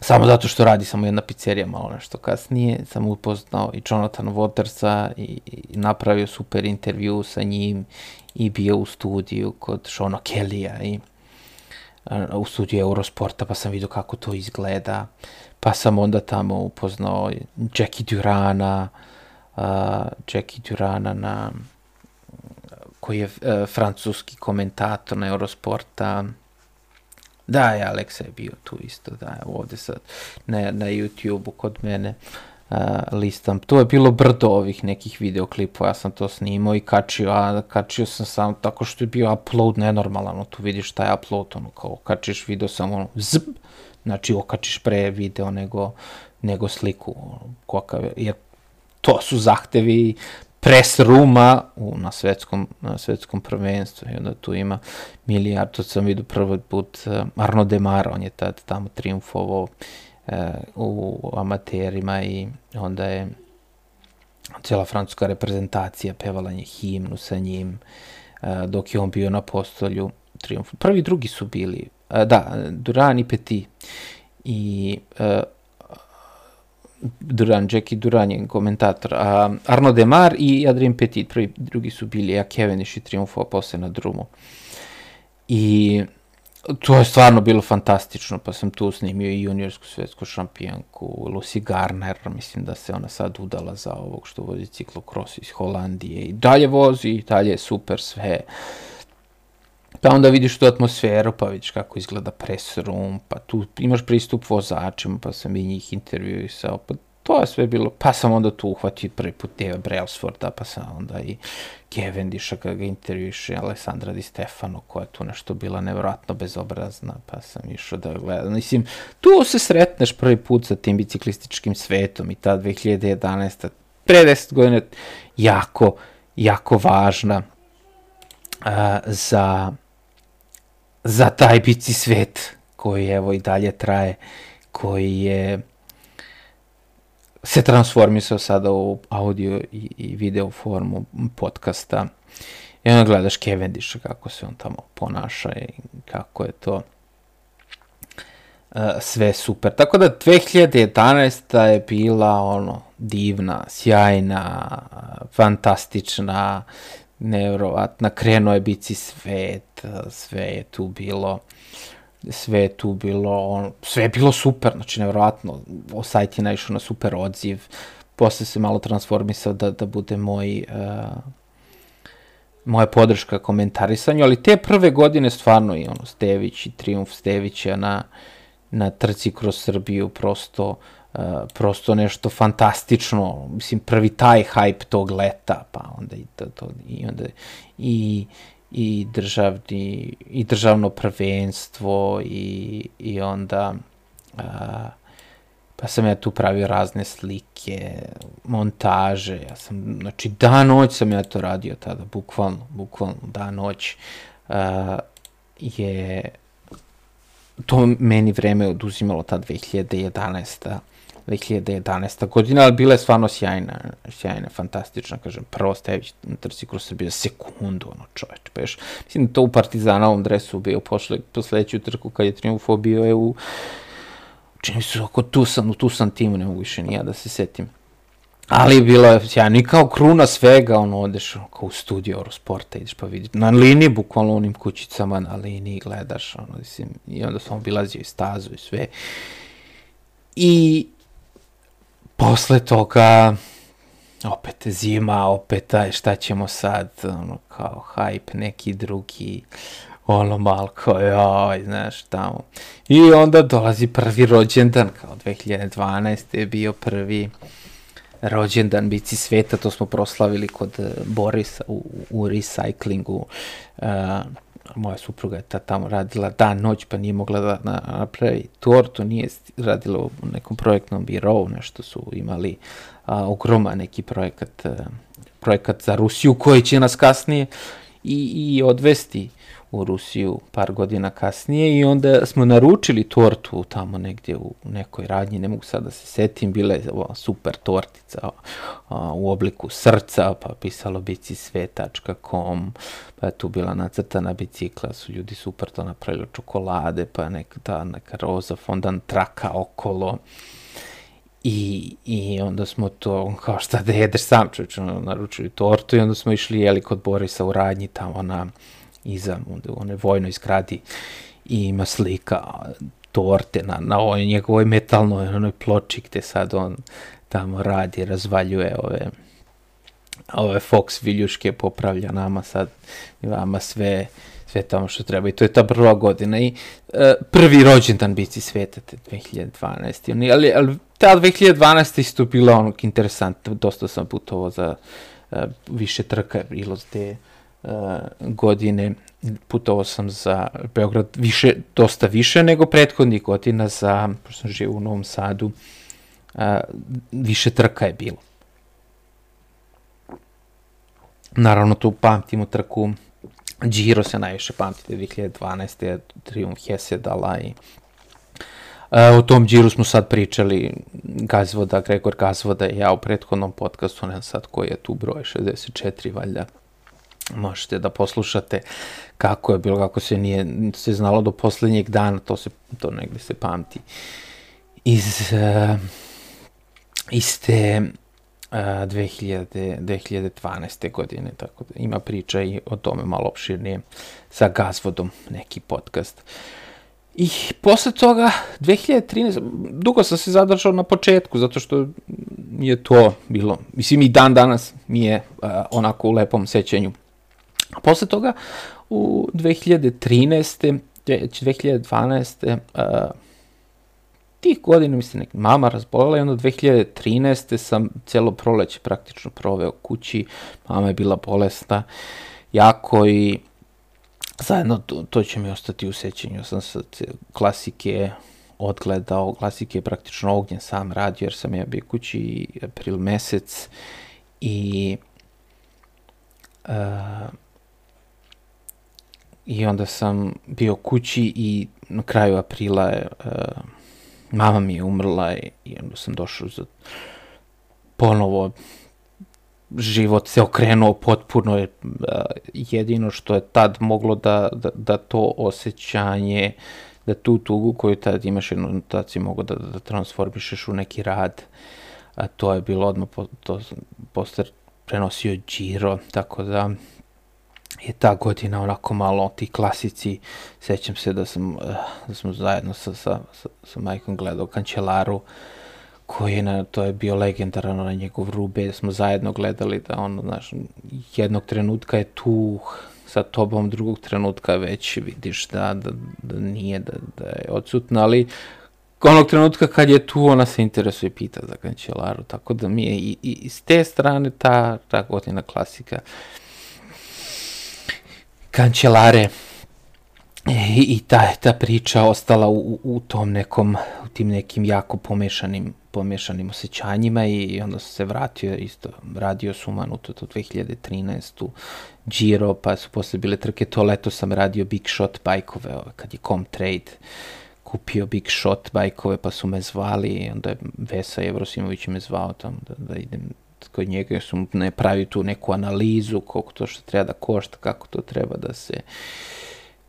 samo zato što radi samo jedna pizzerija malo nešto kasnije, sam upoznao i Jonathan Watersa i, i napravio super intervju sa njim i bio u studiju kod Shona Kellya i u studiju Eurosporta, pa sam vidio kako to izgleda, pa sam onda tamo upoznao Jackie Durana, uh, Jackie Durana na koji je uh, francuski komentator na Eurosporta. Da, je, Aleksa je bio tu isto, da, ovde sad na, na YouTube-u kod mene uh, listam. To je bilo brdo ovih nekih videoklipova, ja sam to snimao i kačio, a kačio sam sam tako što je bio upload nenormalan, tu vidiš šta je upload, ono, kao kačiš video samo ono, zb, znači okačiš pre video nego, nego sliku, kokav, jer to su zahtevi pres ruma u, na, svetskom, na svetskom prvenstvu i onda tu ima milijard, to sam vidio prvi put uh, Arno Demara, on je tad tamo triumfovao uh, u amaterima i onda je cijela francuska reprezentacija pevala nje himnu sa njim uh, dok je on bio na postolju triumfu. Prvi drugi su bili, uh, da, Duran i Petit i uh, Duran, Jackie Duran je komentator, a Arno Demar i Adrien Petit, prvi, drugi su bili, a Cavendish i triumfova posle na drumu. I to je stvarno bilo fantastično, pa sam tu snimio i juniorsku svetsku šampijanku, Lucy Garner, mislim da se ona sad udala za ovog što vozi ciklokros iz Holandije i dalje vozi, i dalje je super sve. Pa onda vidiš tu atmosferu, pa vidiš kako izgleda press room, pa tu imaš pristup vozačima, pa sam i njih intervjuisao, pa to je sve bilo, pa sam onda tu uhvatio prvi put Deva Brailsforda, pa sam onda i Cavendisha kada ga intervjuše, Alessandra Di Stefano, koja je tu nešto bila nevjerojatno bezobrazna, pa sam išao da gledam. Mislim, tu se sretneš prvi put sa tim biciklističkim svetom i ta 2011. pre 10 godina jako, jako važna uh, za za taj bici svet koji evo i dalje traje, koji je se transformisao sada u audio i, i video formu podcasta. I onda gledaš Cavendisha kako se on tamo ponaša i kako je to uh, sve super. Tako da 2011. je bila ono divna, sjajna, fantastična, nevrovatna, krenuo je bici svet, sve je tu bilo, sve je tu bilo, on, sve je bilo super, znači nevrovatno, o sajt je naišao na super odziv, posle se malo transformisao da, da bude moj, uh, moja podrška komentarisanju, ali te prve godine stvarno i ono, Stević i triumf Stevića na, na trci kroz Srbiju, prosto uh, Uh, prosto nešto fantastično, mislim prvi taj hype tog leta, pa onda i to, to i onda i i državni i državno prvenstvo i, i onda a, pa sam ja tu pravio razne slike, montaže, ja sam, znači dan noć sam ja to radio tada, bukvalno, bukvalno dan noć uh, je to meni vreme oduzimalo ta 2011. 2011. godina, ali bila je stvarno sjajna, sjajna, fantastična, kažem, prvo Stević trci kroz Srbiju sekundu, ono čoveč, pa još, mislim da to u Partizanovom dresu bio pošle, po sledeću trku kad je triumfo bio je u, čini se oko Tusan, u Tusan timu, ne mogu više nija da se setim. Ali bilo je sjajno i kao kruna svega, ono, odeš kao u studio Eurosporta, ideš pa vidiš, na liniji, bukvalno onim kućicama na liniji gledaš, ono, mislim, i onda sam obilazio i stazu i sve. I posle toga opet zima, opet aj šta ćemo sad, ono kao hype neki drugi, ono malko, joj, znaš, tamo. I onda dolazi prvi rođendan, kao 2012. je bio prvi rođendan bici sveta, to smo proslavili kod Borisa u, u recyklingu. Uh, moja supruga je ta tamo radila dan, noć, pa nije mogla da napravi tortu, nije radila u nekom projektnom birovu, nešto su imali a, ogroma neki projekat, a, projekat za Rusiju koji će nas kasnije i, i odvesti u Rusiju par godina kasnije i onda smo naručili tortu tamo negdje u nekoj radnji, ne mogu sad da se setim, bila je super tortica a, u obliku srca, pa pisalo bicisve.com, pa je tu bila nacrtana bicikla, su ljudi super to napravili čokolade, pa neka, ta neka roza fondan traka okolo. I, I onda smo to, kao šta da jedeš sam, čovječ, naručili tortu i onda smo išli jeli kod Borisa u radnji tamo na iza one vojnoj zgradi i ima slika torte na, na ovoj njegovoj metalnoj onoj ploči gde sad on tamo radi, razvaljuje ove ove Fox viljuške popravlja nama sad i vama sve sve tamo što treba i to je ta prva godina i e, prvi rođendan bici sveta te 2012. Ali, ali ta 2012. isto bila onog interesantna, dosta sam putovao za e, više trka, bilo te uh, godine putovao sam za Beograd više, dosta više nego prethodnih godina za, pošto sam živio u Novom Sadu, uh, više trka je bilo. Naravno tu pamtimo trku Giro se najviše pamtite 2012. Triumf Hesedala i Uh, o tom džiru smo sad pričali, Gazvoda, Gregor Gazvoda i ja u prethodnom podcastu, ne znam sad koji je tu broj, 64 valjda možete da poslušate kako je bilo, kako se nije se znalo do poslednjeg dana, to se to negde se pamti iz uh, iz te uh, 2000, 2012. godine, tako da ima priča i o tome malo opširnije sa Gazvodom, neki podcast. I posle toga, 2013, dugo sam se zadržao na početku, zato što je to bilo, mislim i dan danas mi je uh, onako u lepom sećanju A posle toga, u 2013. 2012. Uh, tih godina mi se nek mama razbolela i onda 2013. sam celo proleće praktično proveo kući, mama je bila bolesna jako i zajedno to, to će mi ostati u sećanju. Sam sa klasike odgledao, klasike praktično ognjen sam radio jer sam ja bio kući april mesec i uh, I onda sam bio kući i na kraju aprila uh, mama mi je umrla i, onda sam došao za ponovo. Život se okrenuo potpuno je uh, jedino što je tad moglo da, da, da to osjećanje da tu tugu koju tad imaš jednu si mogo da, da transformišeš u neki rad a to je bilo odmah po, to posle prenosio Giro tako da je ta godina onako malo ti klasici, sećam se da sam, eh, da smo zajedno sa, sa, sa, sa majkom gledao Kančelaru, koji je na, to je bio legendaran na njegov rube, da smo zajedno gledali da on, znaš, jednog trenutka je tu sa tobom, drugog trenutka već vidiš da, da, da nije, da, da je odsutna, ali onog trenutka kad je tu, ona se interesuje i pita za Kančelaru, tako da mi je i, i, s te strane ta, ta godina klasika. Kančelare i, i ta, ta priča ostala u, u tom nekom, u tim nekim jako pomešanim, pomešanim osjećanjima i onda se vratio isto, radio sumanuto to 2013. Giro, pa su posle bile trke, to leto sam radio Big Shot bajkove, kad je Comtrade kupio Big Shot bajkove, pa su me zvali onda je Vesa Jevrosimović me zvao tamo da, da idem kod njega, jer su ne pravi tu neku analizu koliko to što treba da košta, kako to treba da se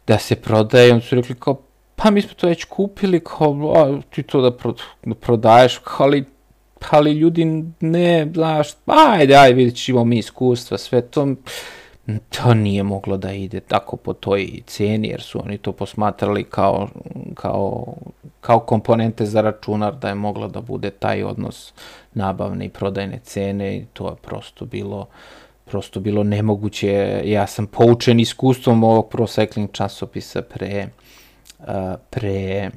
da se prodaje, onda su rekli kao, pa mi smo to već kupili, kao, a, ti to da, pro, da prodaješ, kao, ali, ali ljudi ne, znaš, ajde, ajde, vidjet ćemo mi iskustva, sve to, to nije moglo da ide tako po toj ceni, jer su oni to posmatrali kao, kao, kao komponente za računar, da je moglo da bude taj odnos nabavne i prodajne cene i to je prosto bilo prosto bilo nemoguće. Ja sam poučen iskustvom ovog Pro Cycling časopisa pre, pre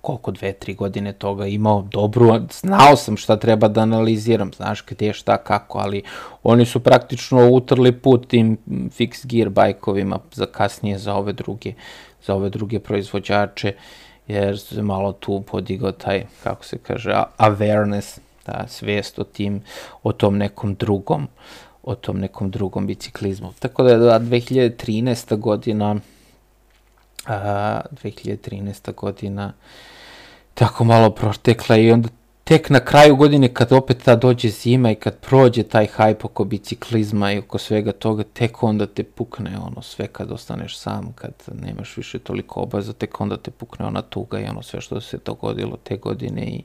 koliko dve, tri godine toga imao dobru, znao sam šta treba da analiziram, znaš gde, šta, kako, ali oni su praktično utrli put tim fix gear bajkovima za kasnije za ove druge, za ove druge proizvođače, jer se malo tu podigao taj, kako se kaže, awareness, ta svest o tim, o tom nekom drugom, o tom nekom drugom biciklizmu. Tako da je 2013. godina a, 2013. godina tako malo protekla i onda tek na kraju godine kad opet ta dođe zima i kad prođe taj hajp oko biciklizma i oko svega toga, tek onda te pukne ono sve kad ostaneš sam, kad nemaš više toliko obaza, tek onda te pukne ona tuga i ono sve što se dogodilo te godine i,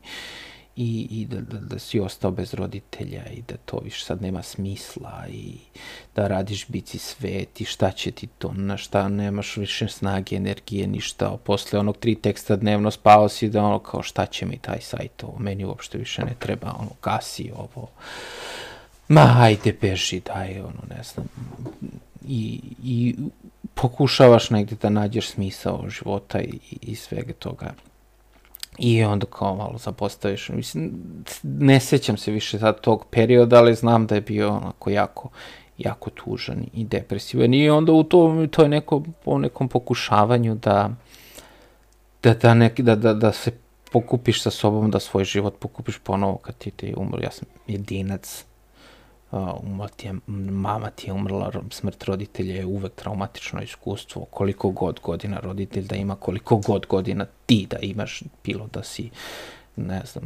i, i da, da, da si ostao bez roditelja i da to više sad nema smisla i da radiš bici svet i šta će ti to, na šta nemaš više snage, energije, ništa. Posle onog tri teksta dnevno spao si da ono kao šta će mi taj sajt, ovo meni uopšte više ne treba, ono gasi ovo. Ma hajde beži, daj, ono ne znam. I, i pokušavaš negde da nađeš smisao života i, i svega toga I onda kao malo zapostaviš, mislim, ne sećam se više sad tog perioda, ali znam da je bio onako jako, jako tužan i depresivan. I onda u to, to je neko, po nekom pokušavanju da, da, da, neki, da, da, da se pokupiš sa sobom, da svoj život pokupiš ponovo kad ti ti umro. Ja sam jedinac, umla ti je, mama ti je umrla, smrt roditelja je uvek traumatično iskustvo, koliko god godina roditelj da ima, koliko god godina ti da imaš, bilo da si ne znam,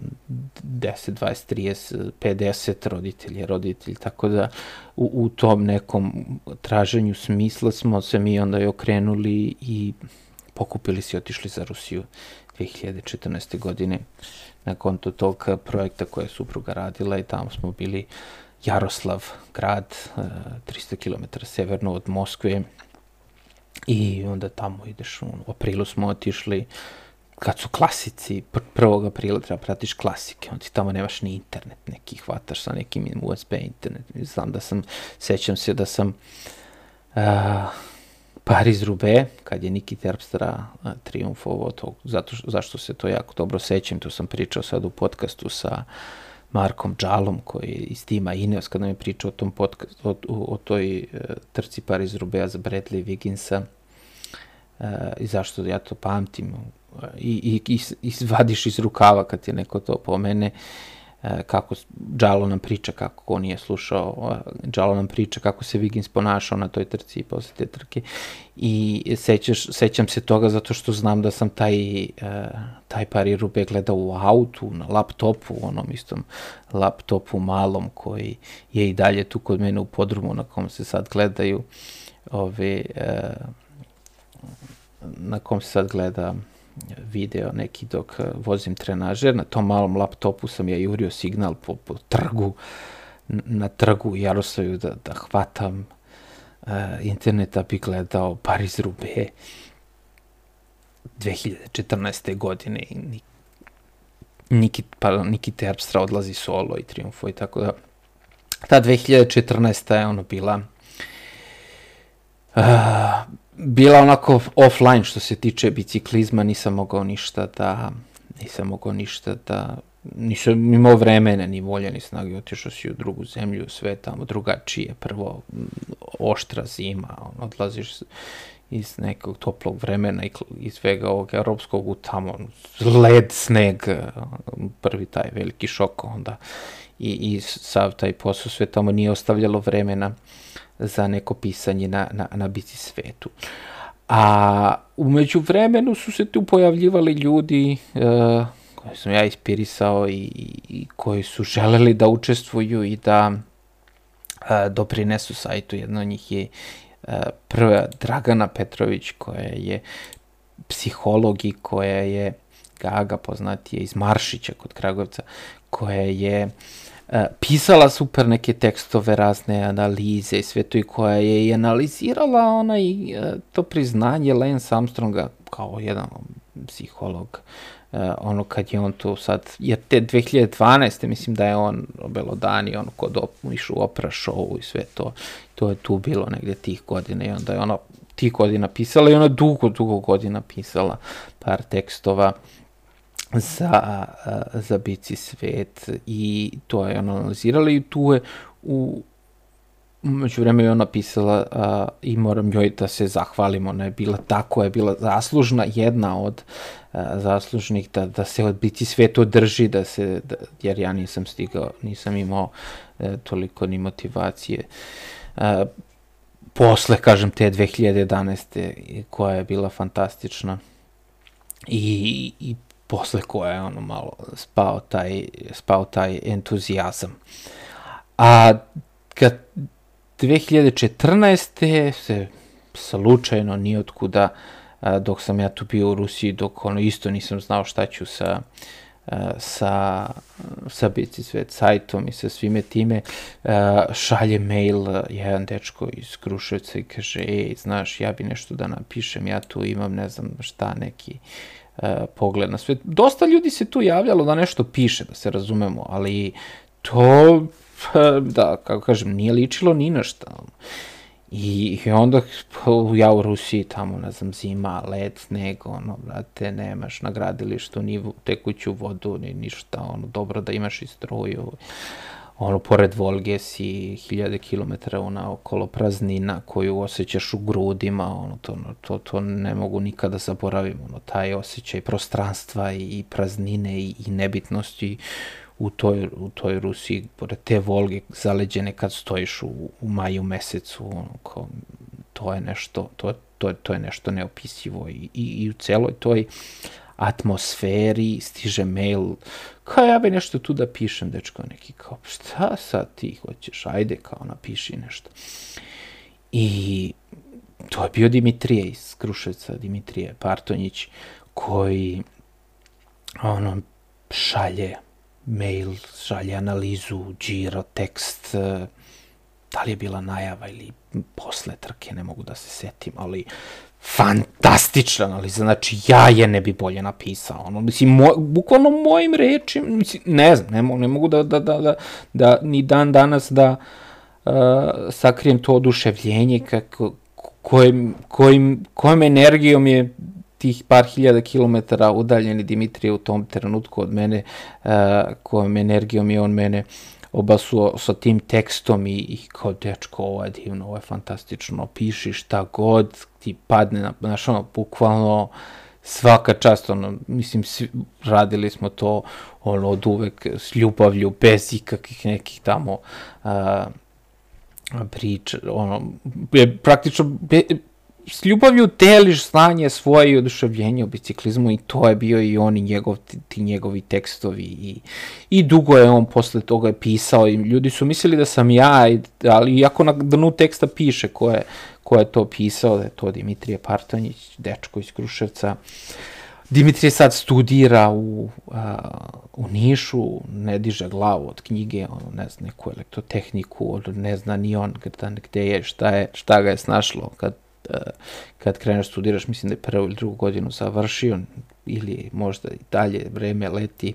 10, 20, 30, 50 roditelj je roditelj, tako da u, u tom nekom traženju smisla smo se mi onda i okrenuli i pokupili se i otišli za Rusiju 2014. godine na konto tog projekta koje je supruga radila i tamo smo bili Jaroslav, grad, 300 e, km severno od Moskve i onda tamo ideš, u aprilu smo otišli, kad su klasici, 1. aprila treba pratiš klasike, onda ti tamo nemaš ni internet neki, hvataš sa nekim USB internet. Znam da sam, sećam se da sam uh, Paris Rube, kad je Niki Terpstra uh, triumfovao to, zato, zašto se to jako dobro sećam, to sam pričao sad u podcastu sa uh, Markom Džalom, koji je iz tima Ineos, kada mi je pričao o tom podcast, o, o, o toj uh, trci Paris Rubea za Bradley Wigginsa uh, i zašto ja to pamtim i, i, i izvadiš iz rukava kad je neko to pomene E, kako Džalo nam priča kako on nije slušao, Džalo nam priča kako se Wiggins ponašao na toj trci i posle te trke. I sećaš, sećam se toga zato što znam da sam taj, e, taj pari rube gledao u autu, na laptopu, onom istom laptopu malom koji je i dalje tu kod mene u podrumu na kom se sad gledaju ove, e, na kom se sad gleda video neki dok eh, vozim trenažer, na tom malom laptopu sam ja jurio signal po, po trgu, na trgu Jaroslavju da, da hvatam uh, internet da bi gledao Paris Rube 2014. godine i Niki, pa, Niki Terpstra odlazi solo i triumfuje, tako da ta 2014. je ono bila uh, bila onako offline što se tiče biciklizma, nisam mogao ništa da nisam mogao ništa da nisam imao vremena, ni volje, ni snage, otišao si u drugu zemlju, sve tamo drugačije, prvo oštra zima, on, odlaziš iz nekog toplog vremena i, i svega ovog europskog u tamo led, sneg, prvi taj veliki šok onda i, i sav taj posao sve tamo nije ostavljalo vremena za neko pisanje na, na, na biti svetu. A umeđu vremenu su se tu pojavljivali ljudi uh, koje sam ja ispirisao i, i koji su želeli da učestvuju i da uh, doprinesu sajtu. Jedno od njih je uh, prva Dragana Petrović koja je psiholog i koja je Gaga poznatije iz Maršića kod Kragovca, koja je uh, E, pisala super neke tekstove, razne analize i sve to i koja je i analizirala onaj, e, to priznanje Lance Armstronga kao jedan psiholog uh, ono kad je on tu sad, jer te 2012. mislim da je on obelodani on kod op, išu opera show i sve to, to je tu bilo negde tih godina i onda je ona tih godina pisala i ona dugo, dugo godina pisala par tekstova za, za bici svet i to je ona analizirala i tu je u među vreme je ona pisala a, i moram joj da se zahvalim, ona je bila tako, je bila zaslužna, jedna od a, zaslužnih da, da se od biti svet održi, da se, da, jer ja nisam stigao, nisam imao e, toliko ni motivacije. A, posle, kažem, te 2011. koja je bila fantastična i, i posle koje je ono malo spao taj, spao taj entuzijazam. A kad 2014. se slučajno nijotkuda, dok sam ja tu bio u Rusiji, dok ono isto nisam znao šta ću sa, sa, sa Bici Svet sajtom i sa svime time, šalje mail jedan dečko iz Kruševca i kaže, ej, znaš, ja bi nešto da napišem, ja tu imam, ne znam šta, neki pogled na svet. Dosta ljudi se tu javljalo da nešto piše, da se razumemo, ali to, pa, da, kako kažem, nije ličilo ni na šta. I, I onda ja u Rusiji tamo, ne znam, zima, led, sneg, ono, brate, nemaš na gradilištu ni tekuću vodu, ni ništa, ono, dobro da imaš i struju ono, pored Volge si hiljade kilometara ona okolo praznina koju osjećaš u grudima, ono, to, to, to ne mogu nikada zaboraviti, ono, taj osjećaj prostranstva i praznine i, i nebitnosti u toj, u toj Rusiji, pored te Volge zaleđene kad stojiš u, u maju mesecu, ono, kao, to je nešto, to, to, to je nešto neopisivo i, i, i u celoj toj atmosferi stiže mail kao ja bi nešto tu da pišem, dečko neki, kao šta sad ti hoćeš, ajde kao napiši nešto. I to je bio Dimitrije iz Kruševca, Dimitrije Partonjić, koji ono, šalje mail, šalje analizu, džiro, tekst, da li je bila najava ili posle trke, ne mogu da se setim, ali fantastična analiza, znači ja je ne bi bolje napisao, ono, mislim, moj, bukvalno mojim rečima, mislim, ne znam, ne, mogu, ne mogu da, da, da, da, da ni dan danas da uh, sakrijem to oduševljenje kako, kojim, kojim, kojim energijom je tih par hiljada kilometara udaljeni Dimitrije u tom trenutku od mene, uh, kojom energijom je on mene obasuo sa tim tekstom i, i kao dečko, ovo je divno, ovo je fantastično, piši šta god ti padne, na, znaš, ono, bukvalno svaka čast, ono, mislim, svi, radili smo to, ono, od uvek s ljubavlju, bez ikakvih nekih tamo a, priča, ono, je praktično, be, s ljubavlju deliš znanje svoje i oduševljenje o biciklizmu i to je bio i on i njegov, ti, ti njegovi tekstovi i, i dugo je on posle toga pisao i ljudi su mislili da sam ja, ali iako na dnu teksta piše ko je, ko je to pisao, da je to Dimitrije Partanjić, dečko iz Kruševca. Dimitrije sad studira u, a, u Nišu, ne diže glavu od knjige, ono, ne zna neku elektrotehniku, ne zna ni on gde, gde je, šta, je, šta ga je snašlo kad kad kreneš studiraš, mislim da je prvu ili drugu godinu završio, ili možda i dalje vreme leti,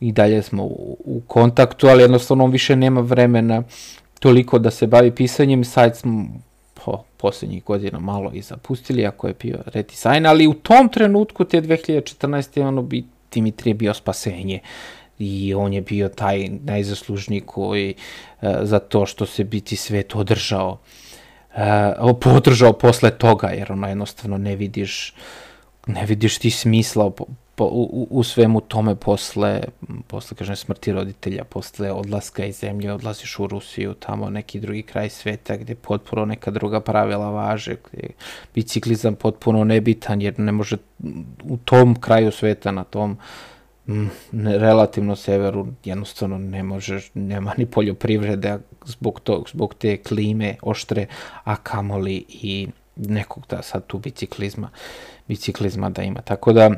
i dalje smo u, u kontaktu, ali jednostavno on više nema vremena toliko da se bavi pisanjem, sajt smo po poslednjih godina malo i zapustili, ako je bio redizajn, ali u tom trenutku, te 2014. ono bi Dimitrije bio spasenje. I on je bio taj najzaslužniji koji uh, za to što se biti svet održao uh, podržao posle toga, jer ono jednostavno ne vidiš ne vidiš ti smisla po, po, u, u svemu tome posle, posle kažem, smrti roditelja, posle odlaska iz zemlje, odlaziš u Rusiju, tamo neki drugi kraj sveta gde potpuno neka druga pravila važe, gde biciklizam potpuno nebitan, jer ne može u tom kraju sveta, na tom uh, ne, relativno severu jednostavno ne možeš, nema ni poljoprivrede zbog, to, zbog te klime oštre, a kamoli i nekog da sad tu biciklizma, biciklizma da ima. Tako da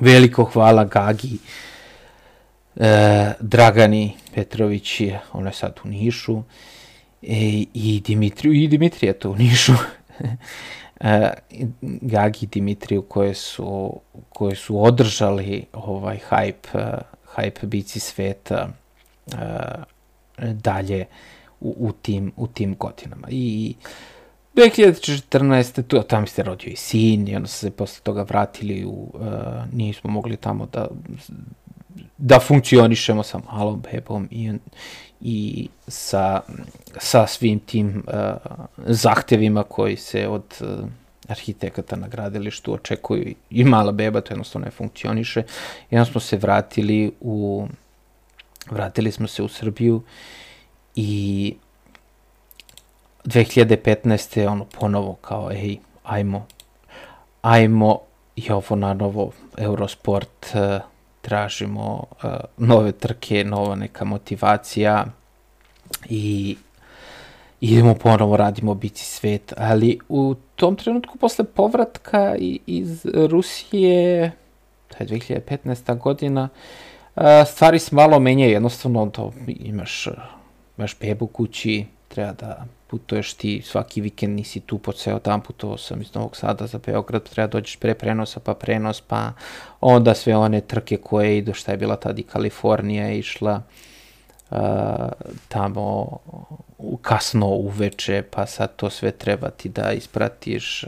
veliko hvala Gagi, e, Dragani Petrović ona je sad u Nišu, e, i Dimitriju, i Dimitrija to u Nišu. e, Gagi i Dimitriju koje su, koje su održali ovaj hype, uh, hype bici sveta uh, dalje u, u, tim, u tim godinama. I 2014. Tu, tamo se rodio i sin i onda se posle toga vratili u, uh, nismo mogli tamo da da funkcionišemo sa malom bebom i, i sa, sa svim tim uh, zahtevima koji se od uh, arhitekata na gradilištu očekuju i mala beba, to jednostavno ne funkcioniše. Onda smo se vratili u vratili smo se u Srbiju i 2015. ono ponovo kao ej, ajmo ajmo i ovo na novo Eurosport uh, tražimo uh, nove trke, nova neka motivacija i idemo ponovo, radimo bici svet, ali u tom trenutku posle povratka iz Rusije, to je 2015. godina, uh, stvari se malo menjaju, jednostavno to imaš, imaš bebu kući, treba da putuješ ti svaki vikend, nisi tu po ceo dan, putovao sam iz Novog Sada za Beograd, treba da dođeš pre prenosa, pa prenos, pa onda sve one trke koje idu, šta je bila tada i Kalifornija išla, uh, tamo kasno uveče, pa sad to sve treba ti da ispratiš,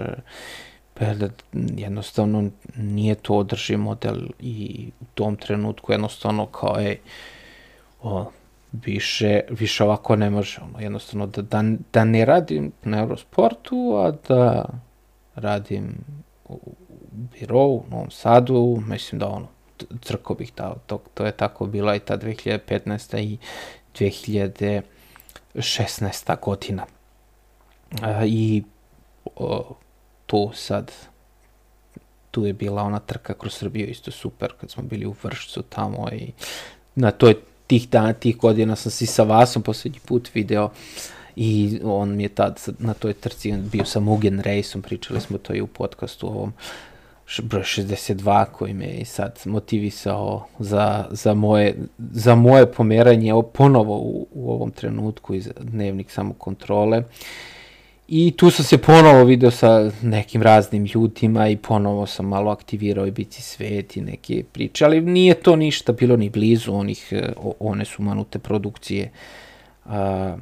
pa da jednostavno nije to održi model i u tom trenutku jednostavno kao je o, više, više ovako ne može, ono, jednostavno da, da, da ne radim na Eurosportu, a da radim u birovu u Novom Sadu, mislim da ono, crko bih dao, to, to je tako bila i ta 2015. i 2016. godina. A, I o, tu sad tu je bila ona trka kroz Srbiju isto super kad smo bili u Vršcu tamo i na toj tih dana, tih godina sam se sa Vasom poslednji put video i on mi je tad na toj trci bio sa Mugen Rejsom, pričali smo to i u podcastu ovom broj 62 koji me je sad motivisao za, za, moje, za moje pomeranje ponovo u, u ovom trenutku iz dnevnik samokontrole. kontrole I tu sam se ponovo video sa nekim raznim ljudima i ponovo sam malo aktivirao i bici svet i neke priče, ali nije to ništa bilo ni blizu onih, e, one su manute produkcije a,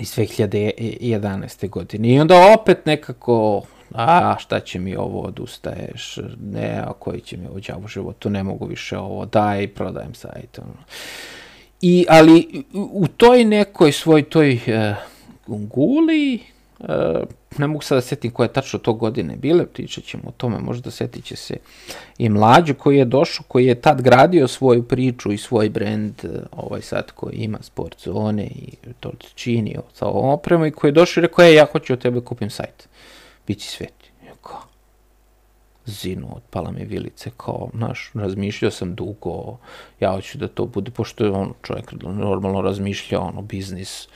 iz 2011. godine. I onda opet nekako, a šta će mi ovo, odustaješ, ne, a koji će mi ovo djavu životu, ne mogu više ovo, daj, prodajem sajt. Ono. I, ali u toj nekoj svoj toj uh, Gunguli, e, ne mogu sad da setim koje tačno to godine bile, pričat ćemo o tome, možda setit će se i mlađu koji je došao, koji je tad gradio svoju priču i svoj brend, e, ovaj sad koji ima sport zone i to čini sa ovom opremu i koji je došao i rekao, e, ja hoću od tebe kupim sajt, bići svet. Kao, zinu, otpala mi vilice, kao, znaš, razmišljao sam dugo, ja hoću da to bude, pošto je on čovjek normalno razmišljao, ono, biznis,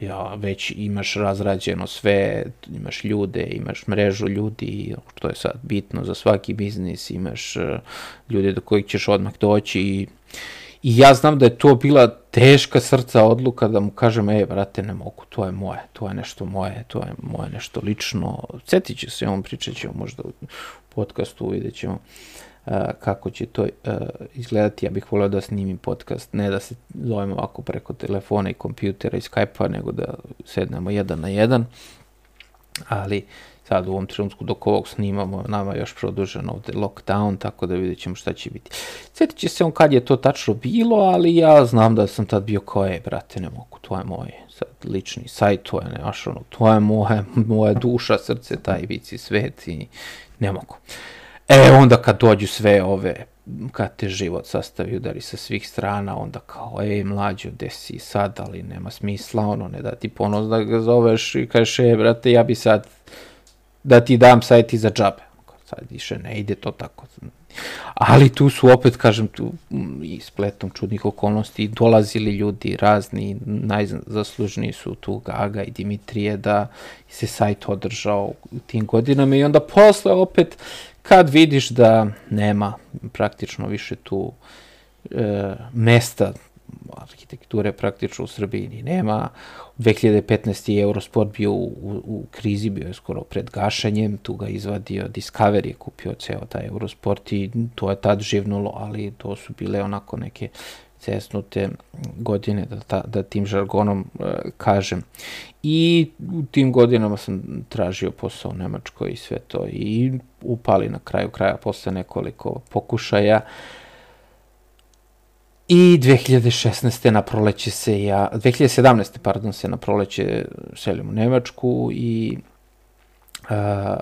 ja, već imaš razrađeno sve, imaš ljude, imaš mrežu ljudi, što je sad bitno za svaki biznis, imaš uh, ljude do kojih ćeš odmah doći i, i ja znam da je to bila teška srca odluka da mu kažem, ej, brate, ne mogu, to je moje, to je nešto moje, to je moje nešto lično. Cetit će se, on pričat ćemo možda u podcastu, vidjet ćemo. Uh, kako će to izgledati. Ja bih voleo da snimim podcast, ne da se zovemo ovako preko telefona i kompjutera i Skype-a, nego da sednemo jedan na jedan. Ali sad u ovom trenutku dok ovog snimamo, nama je još produžen ovde lockdown, tako da vidjet ćemo šta će biti. Sjetit će se on kad je to tačno bilo, ali ja znam da sam tad bio kao, e, brate, ne mogu, to je moj sad lični sajt, to je naš, ono, to je moja, moja duša, srce, taj vici svet i ne mogu. E, onda kad dođu sve ove kad te život sastavi udari sa svih strana, onda kao, ej, mlađo, gde si sad, ali nema smisla, ono, ne da ti ponos da ga zoveš i kažeš, e, brate, ja bi sad, da ti dam sajti za džabe. Sad više ne ide to tako. Ali tu su opet, kažem, tu i spletom čudnih okolnosti dolazili ljudi razni, najzaslužniji su tu Gaga i Dimitrije da se sajt održao u tim godinama i onda posle opet kad vidiš da nema praktično više tu e, mesta arhitekture praktično u Srbiji ni nema. 2015. je Eurosport bio u, u, u krizi, bio je skoro pred gašenjem, tu ga izvadio Discovery, je kupio ceo taj Eurosport i to je tad živnulo, ali to su bile onako neke cesnute godine, da, ta, da tim žargonom e, kažem. I u tim godinama sam tražio posao u Nemačkoj i sve to i upali na kraju kraja posle nekoliko pokušaja. I 2016. na proleće se ja, 2017. pardon se na proleće selim u Nemačku i a,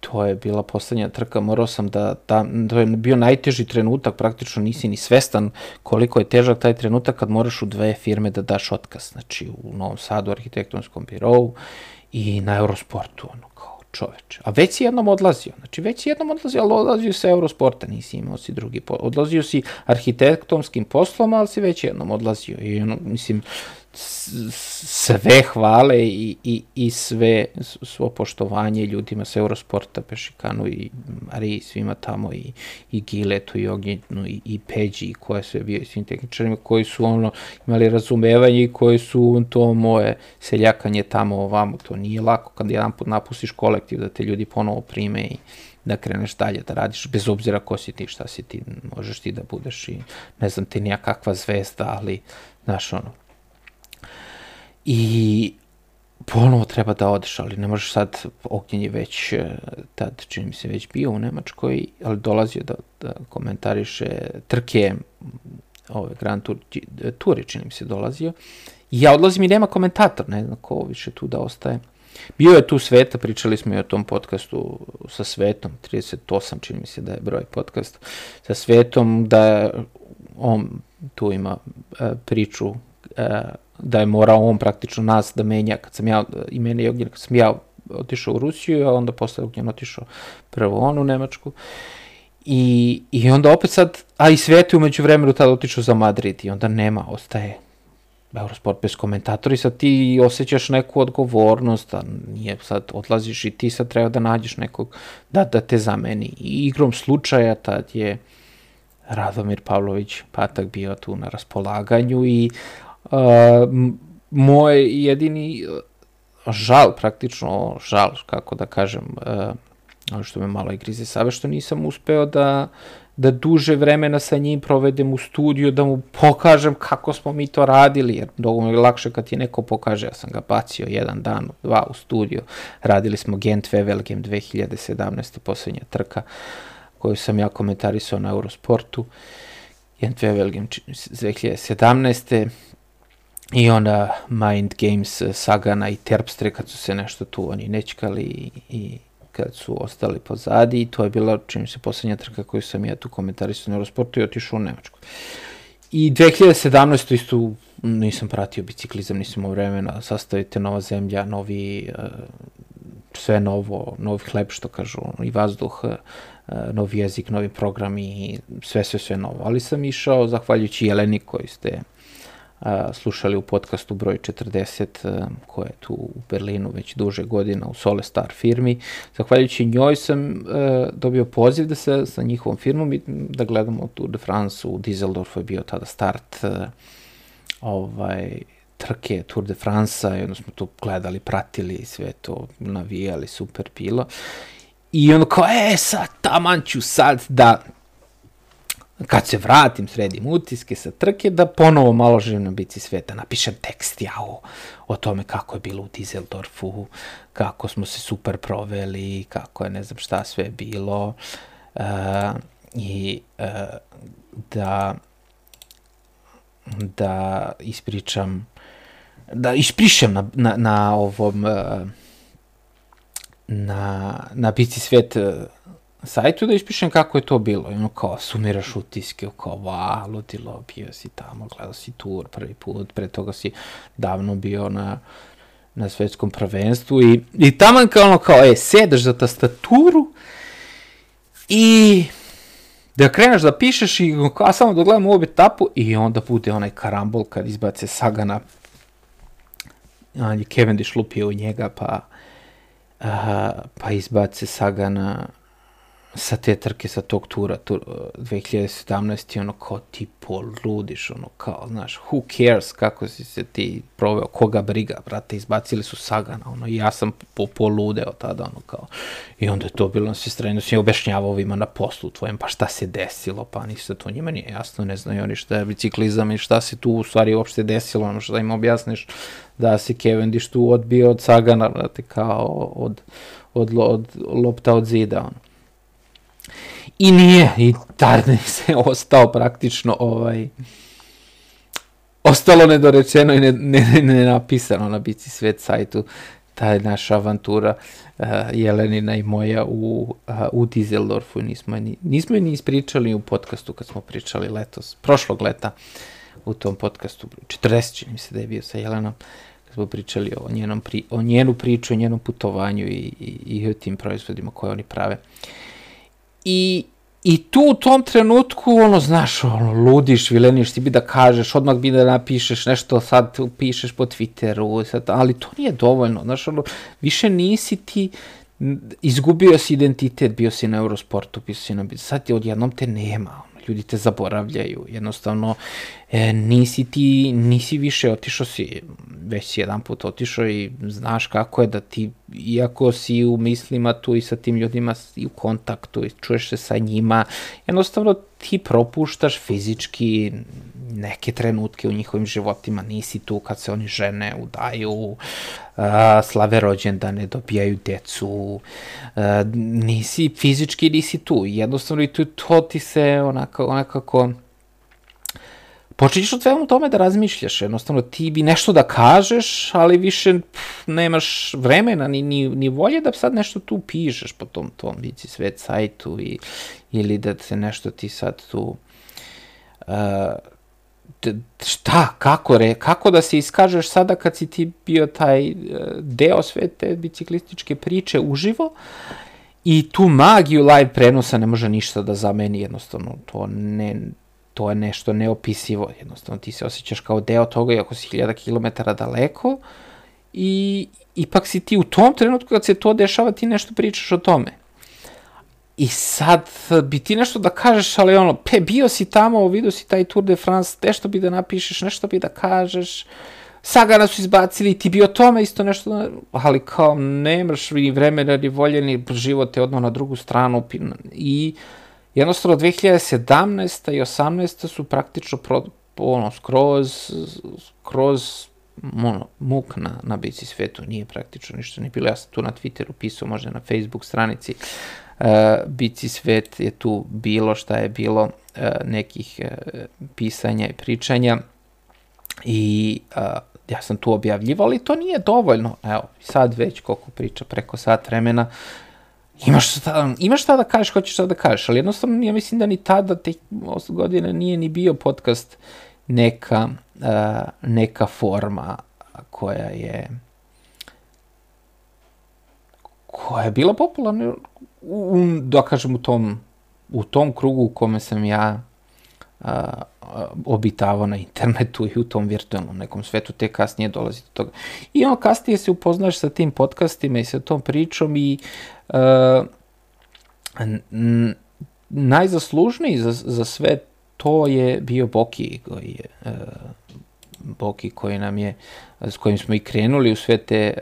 to je bila poslednja trka, morao sam da, da, to je bio najteži trenutak, praktično nisi ni svestan koliko je težak taj trenutak kad moraš u dve firme da daš otkaz, znači u Novom Sadu arhitektonskom birovu i na Eurosportu, ono, čoveč. A već si jednom odlazio, znači već si jednom odlazio, ali odlazio sa Eurosporta, nisi imao si drugi, odlazio si arhitektonskim poslom, ali si već jednom odlazio i ono, mislim, sve hvale i, i, i sve svo poštovanje ljudima sa Eurosporta, Pešikanu i Mariji, svima tamo i, i Giletu i Ognjetnu i, i Peđi koje sve bio i svim tehničarima koji su ono imali razumevanje i koji su to moje seljakanje tamo ovamo, to nije lako kad jedan put napustiš kolektiv da te ljudi ponovo prime i da kreneš dalje da radiš, bez obzira ko si ti, šta si ti, možeš ti da budeš i ne znam ti nija kakva zvezda, ali znaš ono, I ponovo treba da odeš, ali ne možeš sad, Ognjen je već, e, tad čini mi se već bio u Nemačkoj, ali dolazio da, da komentariše trke, ove Grand Tour, Turi čini mi se dolazio, i ja odlazim i nema komentator, ne znam ko više tu da ostaje. Bio je tu Sveta, pričali smo i o tom podcastu sa Svetom, 38 čini mi se da je broj podcast, sa Svetom, da on tu ima e, priču e, da je morao on praktično nas da menja, kad sam ja, i mene i Ognjen, kad sam ja otišao u Rusiju, a onda posle Ognjen otišao prvo on u Nemačku. I, I onda opet sad, a i Sveti umeđu vremenu tada otišao za Madrid i onda nema, ostaje Eurosport bez komentatora i sad ti osjećaš neku odgovornost, a nije sad odlaziš i ti sad treba da nađeš nekog da, da te zameni. I igrom slučaja tad je Radomir Pavlović Patak bio tu na raspolaganju i Uh, moj jedini žal, praktično žal, kako da kažem, uh, što me malo i grize save, što nisam uspeo da, da duže vremena sa njim provedem u studiju, da mu pokažem kako smo mi to radili, jer mnogo je lakše kad ti neko pokaže, ja sam ga bacio jedan dan, dva u studiju, radili smo Gent Wevelgem 2017. poslednja trka koju sam ja komentarisao na Eurosportu, Gent Wevelgem 2017. I onda Mind Games, eh, Sagana i Terpstre kad su se nešto tu oni nečkali i, i kad su ostali pozadi i to je bila, čini se, poslednja trka koju sam ja tu komentarisao na Eurosportu i otišao u Nemačku. I 2017. isto nisam pratio biciklizam, nisam imao vremena, sastavite nova zemlja, novi, uh, sve novo, novi hleb, što kažu, i vazduh, uh, novi jezik, novi programi, sve, sve, sve novo. Ali sam išao, zahvaljujući Jeleni koji ste a, slušali u podcastu broj 40 a, koja je tu u Berlinu već duže godina u Sole Star firmi. Zahvaljujući njoj sam a, dobio poziv da se sa njihovom firmom i da gledamo Tour de France u Düsseldorfu je bio tada start a, ovaj, trke Tour de France-a i onda smo tu gledali, pratili sve to, navijali, super bilo. I onda kao, e, sad, taman ću sad da kad se vratim, sredim utiske sa trke, da ponovo malo živim na bici sveta, napišem tekst ja o, o tome kako je bilo u Dizeldorfu, kako smo se super proveli, kako je ne znam šta sve bilo. Uh, i uh, da da ispričam da isprišem na, na, na ovom uh, na, na bici svet sajtu da ispišem kako je to bilo. I ono kao, sumiraš utiske, kao, va, ludilo, bio si tamo, gledao si tur prvi put, pre toga si davno bio na, na svetskom prvenstvu i, i tamo kao ono kao, e, sedaš za tastaturu i da kreneš da pišeš i kao, samo da gledam u obi tapu i onda bude onaj karambol kad izbace Sagana, a je lupio u njega, pa, a, pa izbace Sagana sa te trke, sa tog tura, tur, 2017. ono kao ti poludiš, ono kao, znaš, who cares kako si se ti proveo, koga briga, brate, izbacili su Sagana, ono, ja sam po, poludeo tada, ono kao, i onda je to bilo na sve strane, si objašnjavao ovima na poslu tvojem, pa šta se desilo, pa ništa to njima nije jasno, ne znaju oni šta je biciklizam i šta se tu u stvari uopšte desilo, ono što im objasniš, da se Cavendish tu odbio od Sagana, brate, kao od, od, od, od lopta od zida, ono. I nije, i Tarne se ostao praktično ovaj, ostalo nedorečeno i ne, ne, ne na Bici Svet sajtu ta je naša avantura uh, Jelenina i moja u, uh, u Dizeldorfu. Nismo, ni, nismo je ni ispričali u podcastu kad smo pričali letos, prošlog leta u tom podcastu, 40 čini mi se da je bio sa Jelenom, kad smo pričali o, njenom pri, o njenu priču, o njenom putovanju i, i, i o tim proizvodima koje oni prave. Uh, I, I tu u tom trenutku, ono, znaš, ono, ludiš, vileniš, ti bi da kažeš, odmah bi da napišeš nešto, sad pišeš po Twitteru, sad, ali to nije dovoljno, znaš, ono, više nisi ti, izgubio si identitet, bio si na Eurosportu, bio si na, sad je odjednom te nema, ljudi te zaboravljaju, jednostavno e, nisi ti, nisi više otišao si, već si jedan put otišao i znaš kako je da ti, iako si u mislima tu i sa tim ljudima i u kontaktu i čuješ se sa njima, jednostavno ti propuštaš fizički neke trenutke u njihovim životima, nisi tu kad se oni žene, udaju, uh, slave rođendane, dobijaju decu, uh, nisi fizički, nisi tu, jednostavno i tu, to ti se onako, onakako počinješ od svemu tome da razmišljaš, jednostavno ti bi nešto da kažeš, ali više pff, nemaš vremena ni, ni, ni volje da sad nešto tu pišeš po tom, tom Bici Svet sajtu i, ili da se nešto ti sad tu uh, šta, kako, re, kako da se iskažeš sada kad si ti bio taj uh, deo sve te biciklističke priče uživo i tu magiju live prenosa ne može ništa da zameni, jednostavno to ne, to je nešto neopisivo, jednostavno ti se osjećaš kao deo toga iako si hiljada kilometara daleko i ipak si ti u tom trenutku kad se to dešava ti nešto pričaš o tome. I sad bi ti nešto da kažeš, ali ono, pe, bio si tamo, vidio si taj Tour de France, nešto bi da napišeš, nešto bi da kažeš, Sagana su izbacili, ti bi o tome isto nešto, da, ali kao nemaš ni vremena, ni volje, ni život je odmah na drugu stranu i jednostavno 2017. i 18. su praktično pro, ono, skroz, skroz ono, muk na, na bici svetu, nije praktično ništa ni bilo. Ja sam tu na Twitteru pisao, možda na Facebook stranici, bici svet je tu bilo šta je bilo uh, nekih uh, pisanja i pričanja. I ja sam tu objavljivao, ali to nije dovoljno. Evo, sad već koliko priča, preko sat vremena, imaš šta, imaš šta da kažeš, hoćeš šta da kažeš, ali jednostavno ja mislim da ni tada, te godine, nije ni bio podcast neka, uh, neka forma koja je koja je bila popularna u, da kažem u tom u tom krugu u kome sam ja a, obitavao na internetu i u tom virtualnom nekom svetu, te kasnije dolazi do toga. I ono kasnije se upoznaš sa tim podcastima i sa tom pričom i a, n, najzaslužniji za, za sve to je bio Boki koji je Boki koji nam je, s kojim smo i krenuli u sve te,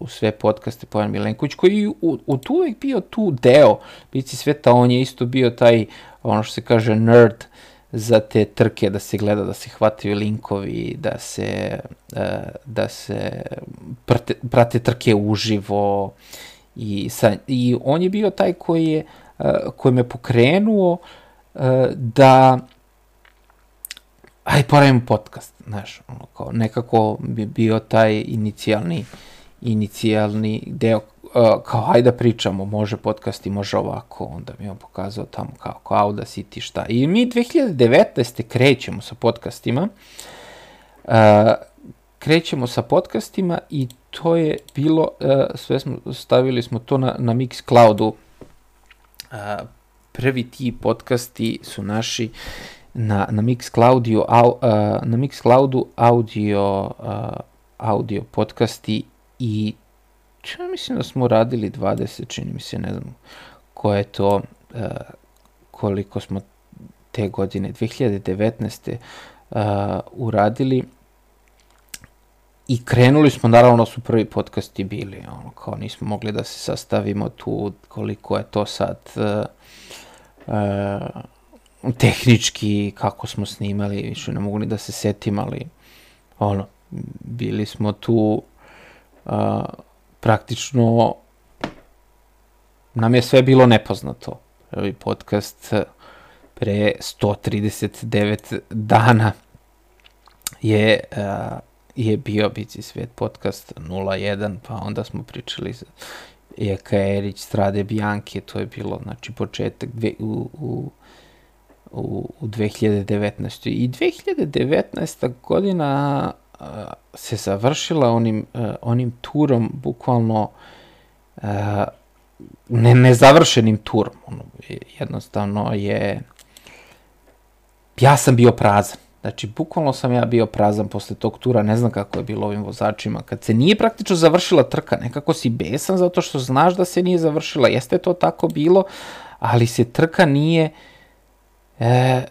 u sve podcaste Pojan Milenković, koji u, u tu uvek bio tu deo Bici sveta, on je isto bio taj, ono što se kaže, nerd, za te trke da se gleda, da se hvataju linkovi, da se, da se prate, prate trke uživo. I, sa, i on je bio taj koji je koji me pokrenuo da aj pravimo podcast, znaš, ono kao, nekako bi bio taj inicijalni, inicijalni deo, uh, kao hajde da pričamo, može podcast i može ovako, onda mi on pokazao tamo kao, kao City šta. I mi 2019. krećemo sa podcastima, uh, krećemo sa podcastima i to je bilo, uh, sve smo, stavili smo to na, na Mixcloudu, uh, prvi ti podcasti su naši na, na Mixcloudu, au, uh, na Mixcloudu audio, uh, audio podcasti i ja mislim da smo radili 20, čini mi se, ne znam ko je to, uh, koliko smo te godine, 2019. Uh, uradili i krenuli smo, naravno su prvi podcasti bili, ono, kao nismo mogli da se sastavimo tu koliko je to sad uh, uh, tehnički, kako smo snimali, više ne mogu ni da se setim, ali ono, bili smo tu a, praktično nam je sve bilo nepoznato. Ovi podcast pre 139 dana je, a, je bio Bici svet podcast 01, pa onda smo pričali za Eka Erić, Strade Bianche, to je bilo, znači, početak dve, u, u u, u 2019. I 2019. godina uh, se završila onim, uh, onim turom, bukvalno uh, ne, nezavršenim turom. Ono, jednostavno je... Ja sam bio prazan. Znači, bukvalno sam ja bio prazan posle tog tura, ne znam kako je bilo ovim vozačima. Kad se nije praktično završila trka, nekako si besan zato što znaš da se nije završila. Jeste to tako bilo, ali se trka nije uh, E,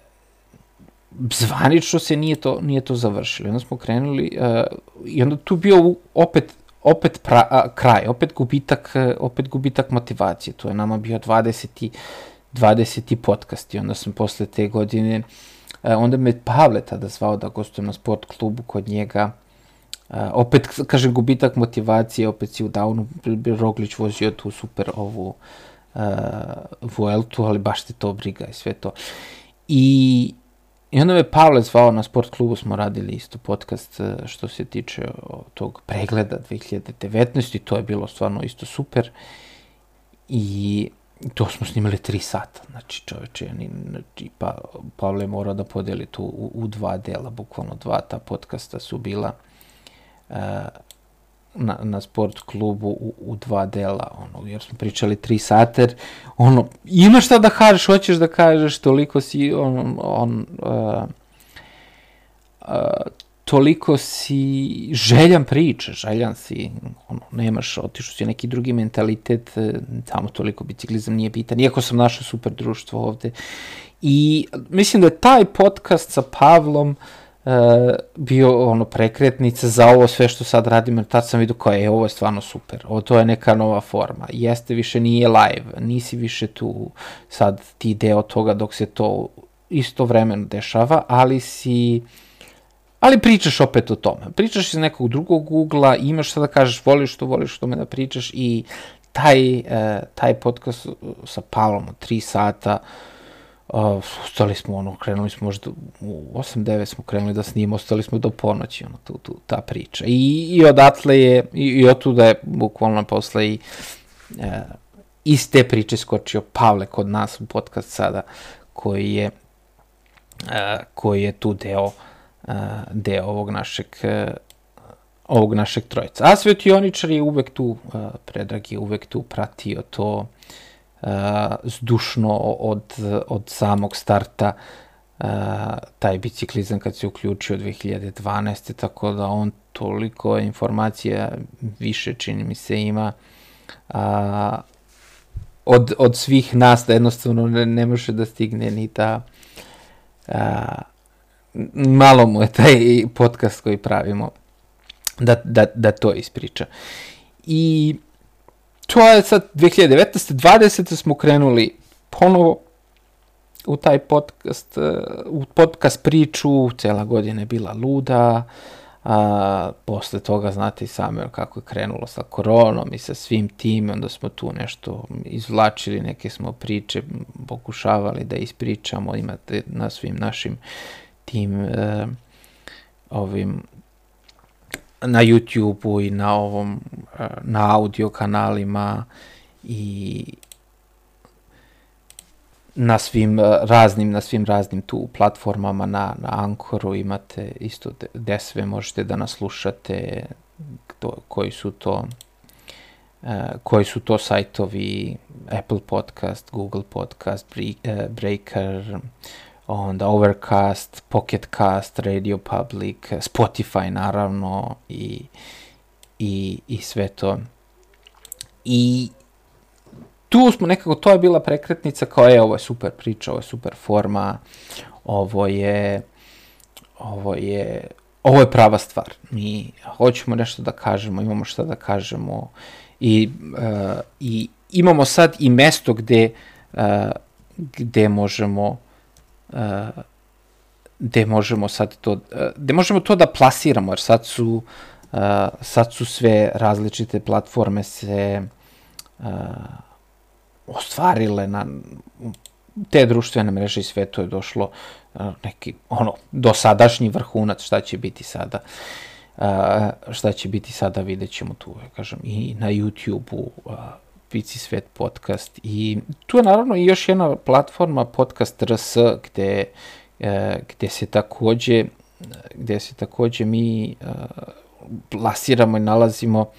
zvanično se nije to, nije to završilo. Onda smo krenuli e, i onda tu bio opet opet pra, a, kraj, opet gubitak, e, opet gubitak motivacije. To je nama bio 20. 20. podcast i onda sam posle te godine, e, onda me Pavle tada zvao da gostujem na sport klubu kod njega, Uh, opet, kažem, gubitak motivacije, opet si u downu, Roglić vozio tu super ovu uh, Vueltu, ali baš te to briga i sve to. I, I onda me Pavle zvao na sport klubu, smo radili isto podcast e, što se tiče tog pregleda 2019 i to je bilo stvarno isto super. I to smo snimali tri sata, znači čoveče, znači, pa, Pavle je morao da podeli to u, u dva dela, bukvalno dva ta podcasta su bila uh, na, na sport klubu u, u dva dela, ono, jer smo pričali tri sata, jer, ono, imaš šta da kažeš, hoćeš da kažeš, toliko si, on, on, uh, uh, toliko si željan priče, željan si, ono, nemaš, otišao si neki drugi mentalitet, samo toliko biciklizam nije bitan, iako sam našao super društvo ovde. I mislim da je taj podcast sa Pavlom uh, bio ono prekretnica za ovo sve što sad radim, jer tad sam vidio kao je, ovo je stvarno super, ovo to je neka nova forma, jeste više nije live, nisi više tu sad ti deo toga dok se to istovremeno dešava, ali si ali pričaš opet o tome. Pričaš iz nekog drugog ugla, imaš šta da kažeš, voliš to, voliš o tome da pričaš i taj, uh, taj podcast sa Pavlom od 3 sata uh, Uh, ostali smo, ono, krenuli smo možda u 8-9 smo krenuli da snimamo, ostali smo do ponoći, ono, tu, tu, ta priča. I, i odatle je, i, i otuda je bukvalno posle i e, iz te priče skočio Pavle kod nas u podcast sada, koji je, e, koji je tu deo, e, deo ovog našeg e, ovog našeg trojica. A svetioničar je uvek tu, e, Predrag je uvek tu pratio to, uh, zdušno od, od samog starta taj biciklizam kad se uključio 2012. Tako da on toliko informacija više čini mi se ima uh, od, od svih nas da jednostavno ne, ne može da stigne ni da uh, malo mu je taj podcast koji pravimo da, da, da to ispriča. I to je sad 2019. 20. smo krenuli ponovo u taj podcast, e, u podcast priču, cela godina je bila luda, a, posle toga znate i sami kako je krenulo sa koronom i sa svim tim, onda smo tu nešto izvlačili, neke smo priče pokušavali da ispričamo, imate na svim našim tim e, ovim na YouTube-u i na ovom e, na audio kanalima i na svim e, raznim na svim raznim tu platformama na na Ankoru imate isto gde sve možete da nas slušate to, koji su to uh, koji su to sajtovi Apple Podcast, Google Podcast, Breaker, onda Overcast, Pocket Cast, Radio Public, Spotify naravno i, i, i sve to. I tu smo nekako, to je bila prekretnica kao je, ovo je super priča, ovo je super forma, ovo je, ovo je, ovo je prava stvar. Mi hoćemo nešto da kažemo, imamo šta da kažemo i, uh, i imamo sad i mesto gde, uh, gde možemo gde možemo sad to, gde možemo to da plasiramo, jer sad su, sad su sve različite platforme se ostvarile na te društvene mreže i sve to je došlo neki, ono, dosadašnji vrhunac, šta će biti sada. Uh, šta će biti sada, vidjet ćemo tu, kažem, i na YouTube-u, uh, Vici Svet podcast. I tu je naravno i još jedna platforma podcast RS gde, e, gde se takođe gde se takođe mi e, plasiramo i nalazimo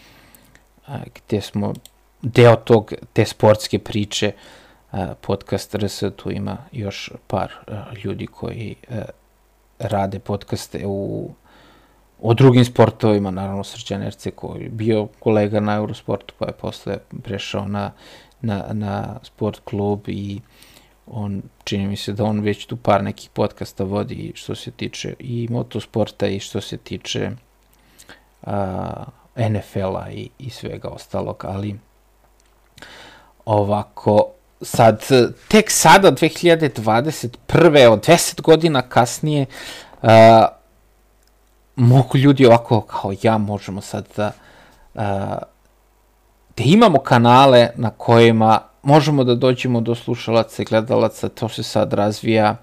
e, gde smo deo tog te sportske priče podcast RS, tu ima još par ljudi koji rade podcaste u o drugim sportovima, naravno Srđan Erce koji je bio kolega na Eurosportu pa je posle prešao na, na, na sport klub i on, čini mi se da on već tu par nekih podcasta vodi što se tiče i motosporta i što se tiče NFL-a i, i svega ostalog, ali ovako, sad, tek sada, 2021. od 10 godina kasnije, a, mogu ljudi ovako kao ja možemo sad da, da imamo kanale na kojima možemo da dođemo do slušalaca i gledalaca, to se sad razvija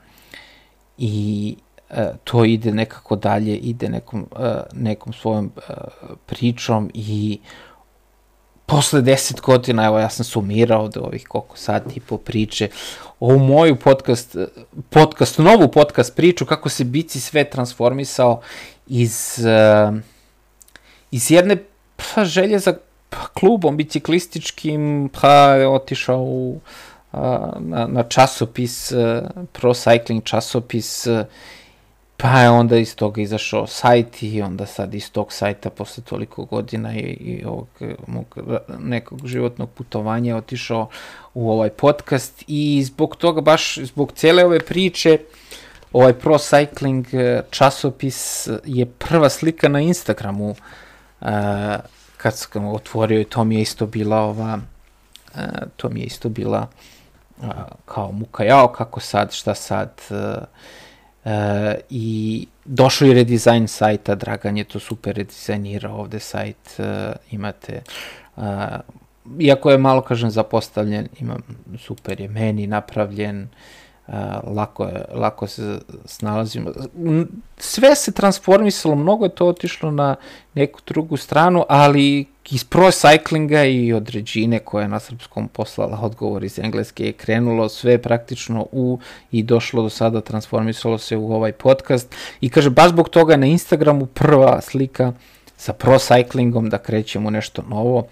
i e, to ide nekako dalje, ide nekom, e, nekom svojom e, pričom i posle deset godina, evo ja sam sumirao da ovih koliko sati po priče, ovu moju podcast, podcast, novu podcast priču kako se Bici sve transformisao iz, uh, iz jedne pa, želje za pa, klubom biciklističkim, pa je otišao u, uh, na, na časopis, uh, Pro Cycling časopis, uh, pa je onda iz toga izašao sajt i onda sad iz tog sajta posle toliko godina i, i ovog mog, nekog životnog putovanja je otišao u ovaj podcast i zbog toga, baš zbog cele ove priče, ovaj Pro Cycling e, časopis je prva slika na Instagramu uh, kad sam otvorio i to mi je isto bila ova uh, to mi je isto bila uh, kao muka jao kako sad, šta sad? Uh, uh, i došao je redizajn sajta, Dragan je to super redizajnirao ovde sajt, uh, imate uh, iako je malo kažem zapostavljen, imam super je meni napravljen, uh, lako, lako se snalazimo. Sve se transformisalo, mnogo je to otišlo na neku drugu stranu, ali iz pro cyclinga i od Regine koja je na srpskom poslala odgovor iz engleske je krenulo sve praktično u i došlo do sada, transformisalo se u ovaj podcast i kaže baš zbog toga na Instagramu prva slika sa pro cyclingom da krećemo nešto novo.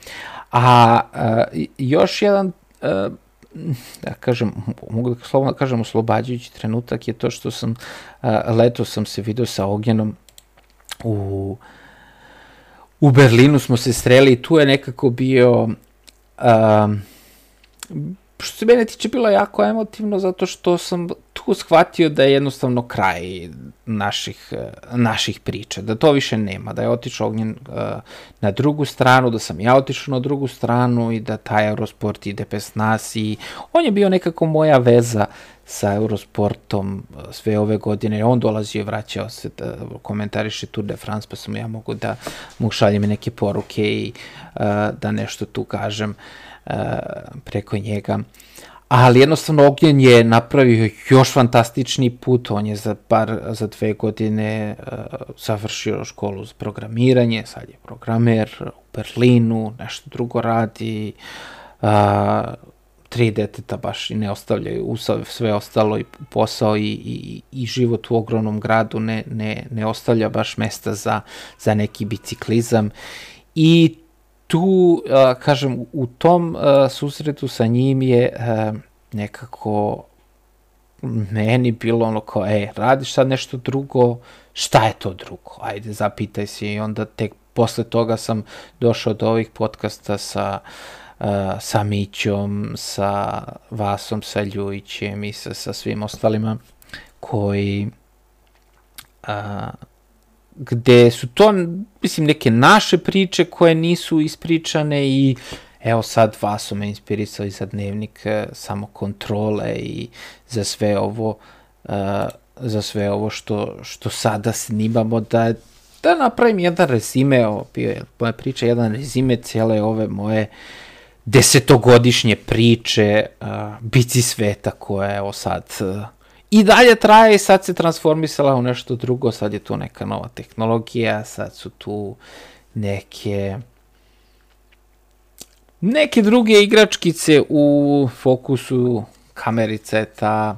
A, a još jedan a, da kažem, mogu da slobodno kažem oslobađajući trenutak je to što sam, leto sam se video sa Ognjenom u, u Berlinu smo se sreli i tu je nekako bio, a, što se mene tiče bilo jako emotivno zato što sam tu shvatio da je jednostavno kraj naših, naših priča, da to više nema, da je otišao Ognjen uh, na drugu stranu, da sam ja otišao na drugu stranu i da taj Eurosport ide bez nas i on je bio nekako moja veza sa Eurosportom uh, sve ove godine. On dolazio i vraćao se da komentariše Tour de France, pa sam ja mogu da mu šaljem neke poruke i uh, da nešto tu kažem uh, preko njega. Ali jednostavno Ognjen je napravio još fantastični put, on je za par, za dve godine uh, završio školu za programiranje, sad je programer u Berlinu, nešto drugo radi, uh, tri deteta baš i ne ostavljaju usav, sve ostalo i posao i, i, i život u ogromnom gradu ne, ne, ne ostavlja baš mesta za, za neki biciklizam. I tu, a, kažem, u tom a, susretu sa njim je a, nekako meni bilo ono kao, e, radiš sad nešto drugo, šta je to drugo? Ajde, zapitaj se i onda tek posle toga sam došao do ovih podcasta sa uh, sa Mićom, sa Vasom, sa Ljujićem i sa, sa svim ostalima koji uh, gde su to, mislim, neke naše priče koje nisu ispričane i evo sad vas su me inspirisali za dnevnik e, samo kontrole i za sve ovo uh, za sve ovo što, što sada snimamo da, da napravim jedan rezime, ovo bio je moja priča, jedan rezime cijele ove moje desetogodišnje priče uh, bici sveta koja evo sad uh, i dalje traje i sad se transformisala u nešto drugo, sad je tu neka nova tehnologija, sad su tu neke neke druge igračkice u fokusu kamerice ta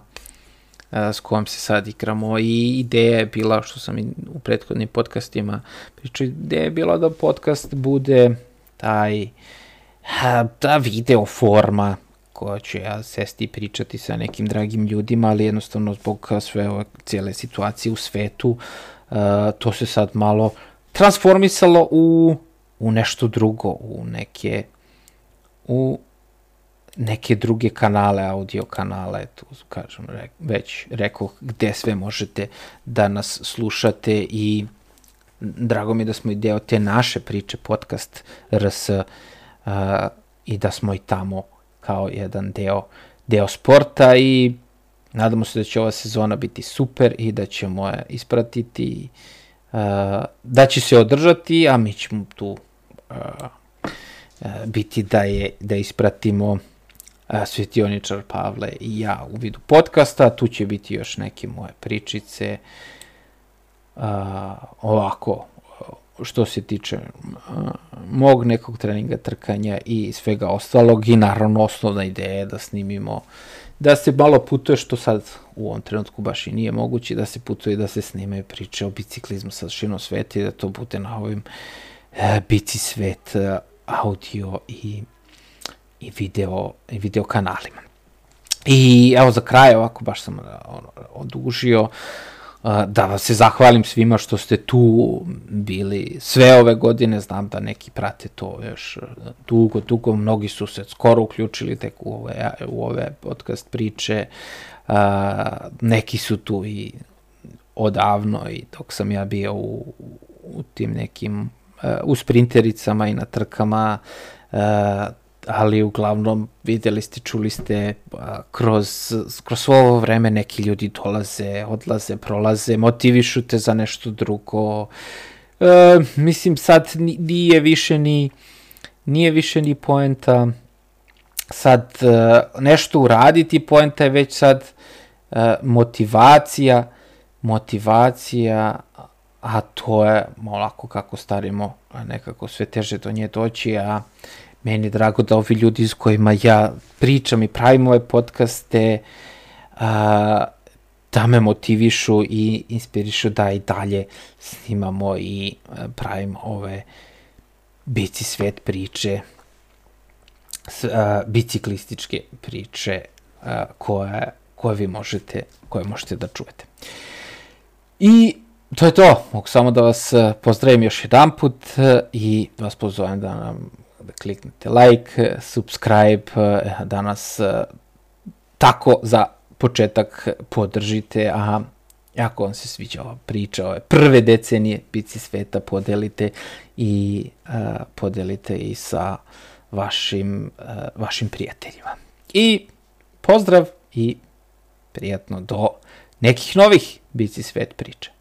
s kojom se sad igramo. I ideja je bila, što sam i u prethodnim podcastima pričao, ideja je bila da podcast bude taj ta video forma koja ću ja sesti i pričati sa nekim dragim ljudima, ali jednostavno zbog sve ove cijele situacije u svetu, uh, to se sad malo transformisalo u, u nešto drugo, u neke u neke druge kanale, audio kanale, tu kažem, re, već rekao gde sve možete da nas slušate i drago mi je da smo i deo te naše priče, podcast RS, uh, i da smo i tamo kao jedan deo, deo sporta i nadamo se da će ova sezona biti super i da ćemo je ispratiti, da će se održati, a mi ćemo tu biti da je da ispratimo Svetioničar Pavle i ja u vidu podcasta, tu će biti još neke moje pričice, ovako, što se tiče mog nekog treninga trkanja i svega ostalog i naravno osnovna ideja je da snimimo da se malo putuje što sad u ovom trenutku baš i nije moguće da se putuje da se snimaju priče o biciklizmu sa širom sveta i da to bude na ovim e, bici svet e, audio i i video, i video kanalima. I evo za kraj, ovako baš sam ono, odužio, uh, da vas se zahvalim svima što ste tu bili sve ove godine, znam da neki prate to još dugo, dugo, mnogi su se skoro uključili tek u ove, u ove podcast priče, neki su tu i odavno i dok sam ja bio u, u tim nekim, u sprintericama i na trkama, ali uglavnom videli ste, čuli ste kroz, kroz svo ovo vreme neki ljudi dolaze, odlaze, prolaze, motivišu te za nešto drugo. E, mislim sad nije više ni nije više ni poenta sad e, nešto uraditi, poenta je već sad e, motivacija, motivacija, a to je malako kako starimo, nekako sve teže do nje doći, a meni je drago da ovi ljudi s kojima ja pričam i pravim ove podcaste a, da me motivišu i inspirišu da i dalje snimamo i pravimo ove bici svet priče a, biciklističke priče a, koje, koje vi možete koje možete da čujete. I to je to. Mogu samo da vas pozdravim još jedan put i vas pozovem da nam da kliknete like, subscribe, eh, da nas eh, tako za početak podržite, a ako vam se sviđa ova priča, ove prve decenije Bici sveta, podelite i podelite i sa vašim, vašim prijateljima. I pozdrav i prijatno do nekih novih Bici svet priča.